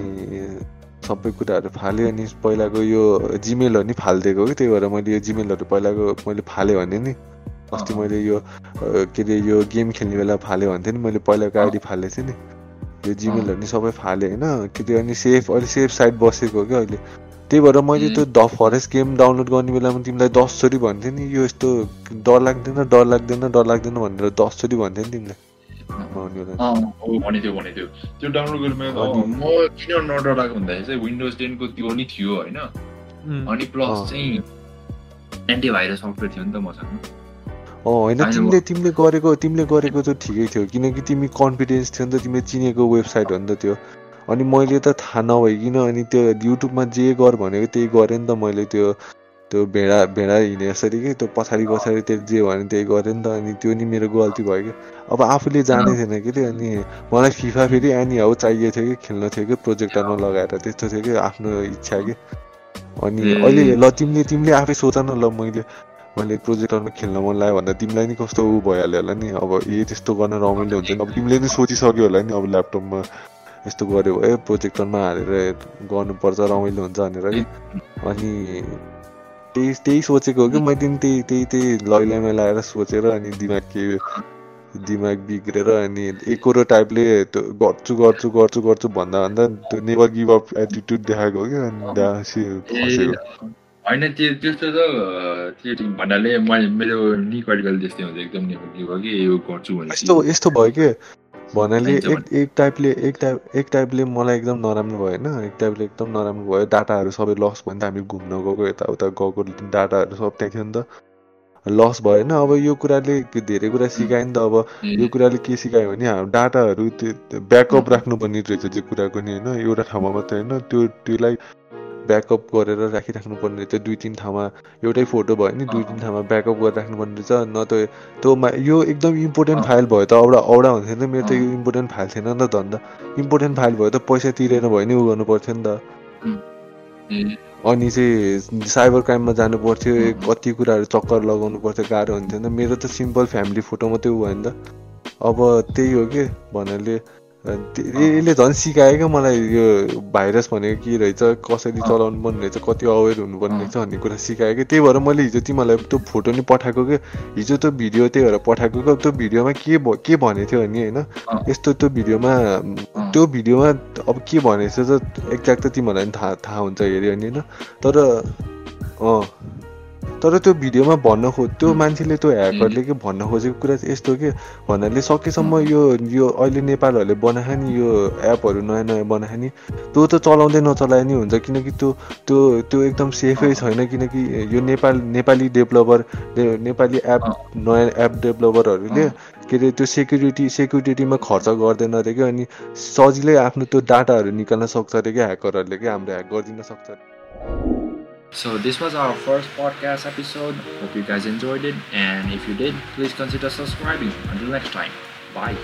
सबै कुराहरू फालेँ अनि पहिलाको यो जिमेलहरू नि फालिदिएको कि त्यही भएर मैले यो जिमेलहरू पहिलाको मैले फालेँ भने नि। अस्ति मैले यो के अरे यो गेम खेल्ने बेला फाल्यो भन्थेँ नि मैले पहिलाको आइडी फालेको थिएँ नि। यो जिमेलहरू नि सबै फालेँ होइन? के अरे अनि सेफ अहिले सेफ साइड बसेको हो क्या अहिले। त्यही भएर मैले त्यो द फरेस्ट गेम डाउनलोड गर्ने बेलामा तिमीलाई दसचोटि भन्थेँ नि यो यस्तो डर लाग्दैन डर लाग्दैन डर लाग्दैन भनेर दसचोटि भन्थेँ नि तिमीलाई। आउने बेला हो भने थियो भने थियो त्यो डाउनलोड गरेर म किन नडर भन्दाखेरि चाहिँ विन्डोज टेनको त्यो नि थियो होइन? अनि प्लस। चाहिँ एन्टिभाइरस सफ्टवेयर थियो नि त मसँग। होइन तिमीले तिमीले गरेको तिमीले गरेको त ठिकै थियो किनकि तिमी कन्फिडेन्स थियो नि त तिमीले चिनेको वेबसाइट हो नि त त्यो। अनि मैले त थाहा नभइकन अनि त्यो युट्युबमा जे गर भनेको त्यही गरेँ नि त मैले त्यो त्यो भेडा भेडा हिँडे यसरी कि त्यो पछाडि पछाडि त्यो जे भन्यो त्यही गरेँ नि त अनि त्यो नि मेरो गल्ती भयो कि। अब आफूले जाने थिएन कि त्यो अनि मलाई फिफा फेरि एनी हाउ चाहिएको थियो कि खेल्न थियो कि प्रोजेक्टरमा लगाएर त्यस्तो थियो कि आफ्नो इच्छा कि। अनि। अहिले ल तिमीले तिमीले आफै सोच न ल मैले। मैले प्रोजेक्टरमा खेल्न मन लाग्यो भन्दा तिमीलाई नि कस्तो ऊ भइहाल्यो होला नि? अब ए त्यस्तो गर्न रमाइलो हुन्छ नि अब तिमीले नि सोचिसक्यो होला नि अब ल्यापटपमा यस्तो गऱ्यो भए प्रोजेक्टरमा हालेर गर्नुपर्छ रमाइलो हुन्छ भनेर अनि त्यही त्यही सोचेको हो कि? मैले नि त्यही त्यही त्यही लैलाइमा लगाएर सोचेर अनि दिमाग के दिमाग बिग्रेर अनि एकरो टाइपले त्यो गर्छु गर्छु गर्छु गर्छु भन्दा भन्दा त्यो नेभर गिभ अप एटिट्युड देखाएको हो कि? अनि होइन त्यो त्यस्तो त त्यो भन्नाले मैले मेरो निकटिकल त्यस्तै हुन्छ एकदम निकटिक हो कि यो गर्छु भने यस्तो यस्तो भयो कि? भन्नाले एक एक टाइपले एक टाइप एक टाइपले मलाई एकदम नराम्रो भयो होइन? एक टाइपले एकदम नराम्रो भयो। डाटाहरू सबै लस भयो नि त हामी घुम्न गएको यताउता गएको डाटाहरू सब त्यहाँ थियो नि त। लस भयो होइन? अब यो कुराले धेरै कुरा सिकायो नि त अब यो कुराले के सिकायो भने हाम्रो डाटाहरू त्यो ब्याकअप राख्नुपर्ने रहेछ त्यो कुराको नि होइन? एउटा ठाउँमा मात्रै होइन? त्यो त्यसलाई ब्याकअप गरेर राखिराख्नु पर्ने रहेछ। दुई तिन ठाउँमा एउटै फोटो भयो नि दुई तिन ठाउँमा ब्याकअप गरेर राख्नुपर्ने रहेछ। न त त्योमा यो एकदम इम्पोर्टेन्ट फाइल भयो त औडा औडा हुन्थ्यो नि त। मेरो त यो इम्पोर्टेन्ट फाइल थिएन नि त धन्दा। इम्पोर्टेन्ट फाइल भयो त पैसा तिरेर भयो नि उ गर्नु पर्थ्यो नि त। अनि चाहिँ साइबर क्राइममा जानु पर्थ्यो कति कुराहरू चक्कर लगाउनु पर्थ्यो गाह्रो हुन्थ्यो नि त। मेरो त सिम्पल फ्यामिली फोटो मात्रै उ भयो नि त। अब त्यही हो कि भन्नाले। त्य- यसले झन् सिकायो क्या मलाई यो भाइरस भनेको के रहेछ कसरी चलाउनु पर्ने रहेछ कति अवेर हुनुपर्ने रहेछ भन्ने कुरा सिकायो कि त्यही भएर मैले हिजो तिमीलाई त्यो फोटो नि पठाएको कि? हिजो त्यो भिडियो त्यही भएर पठाएको क्या त्यो भिडियोमा के के भनेको थियो भने होइन? यस्तो त्यो भिडियोमा त्यो भिडियोमा अब के भनेछ त एक्ज्याक्ट त तिमीहरूलाई पनि थाहा थाहा हुन्छ हेऱ्यो भने होइन? तर अँ। तर त्यो भिडियोमा भन्न खो त्यो मान्छेले त्यो ह्याकरले के भन्न खोजेको कुरा चाहिँ यस्तो के भन्नाले सकेसम्म यो यो अहिले नेपालहरूले बनाएको नि यो एपहरू नयाँ नयाँ बनाएको नि त्यो त चलाउँदै नचलाए नि हुन्छ किनकि त्यो त्यो त्यो एकदम सेफै छैन किनकि यो नेपाल नेपाली डेभलपर नेपाली एप नयाँ एप डेभलपरहरूले के अरे त्यो सेक्युरिटी सेक्युरिटीमा खर्च गर्दैन अरे क्या अनि सजिलै आफ्नो त्यो डाटाहरू निकाल्न सक्छ अरे क्या ह्याकरहरूले क्या हाम्रो ह्याक गरिदिन सक्छ अरे। So this was our first podcast episode. Hope you guys enjoyed it. And if you did, please consider subscribing. Until next time, bye.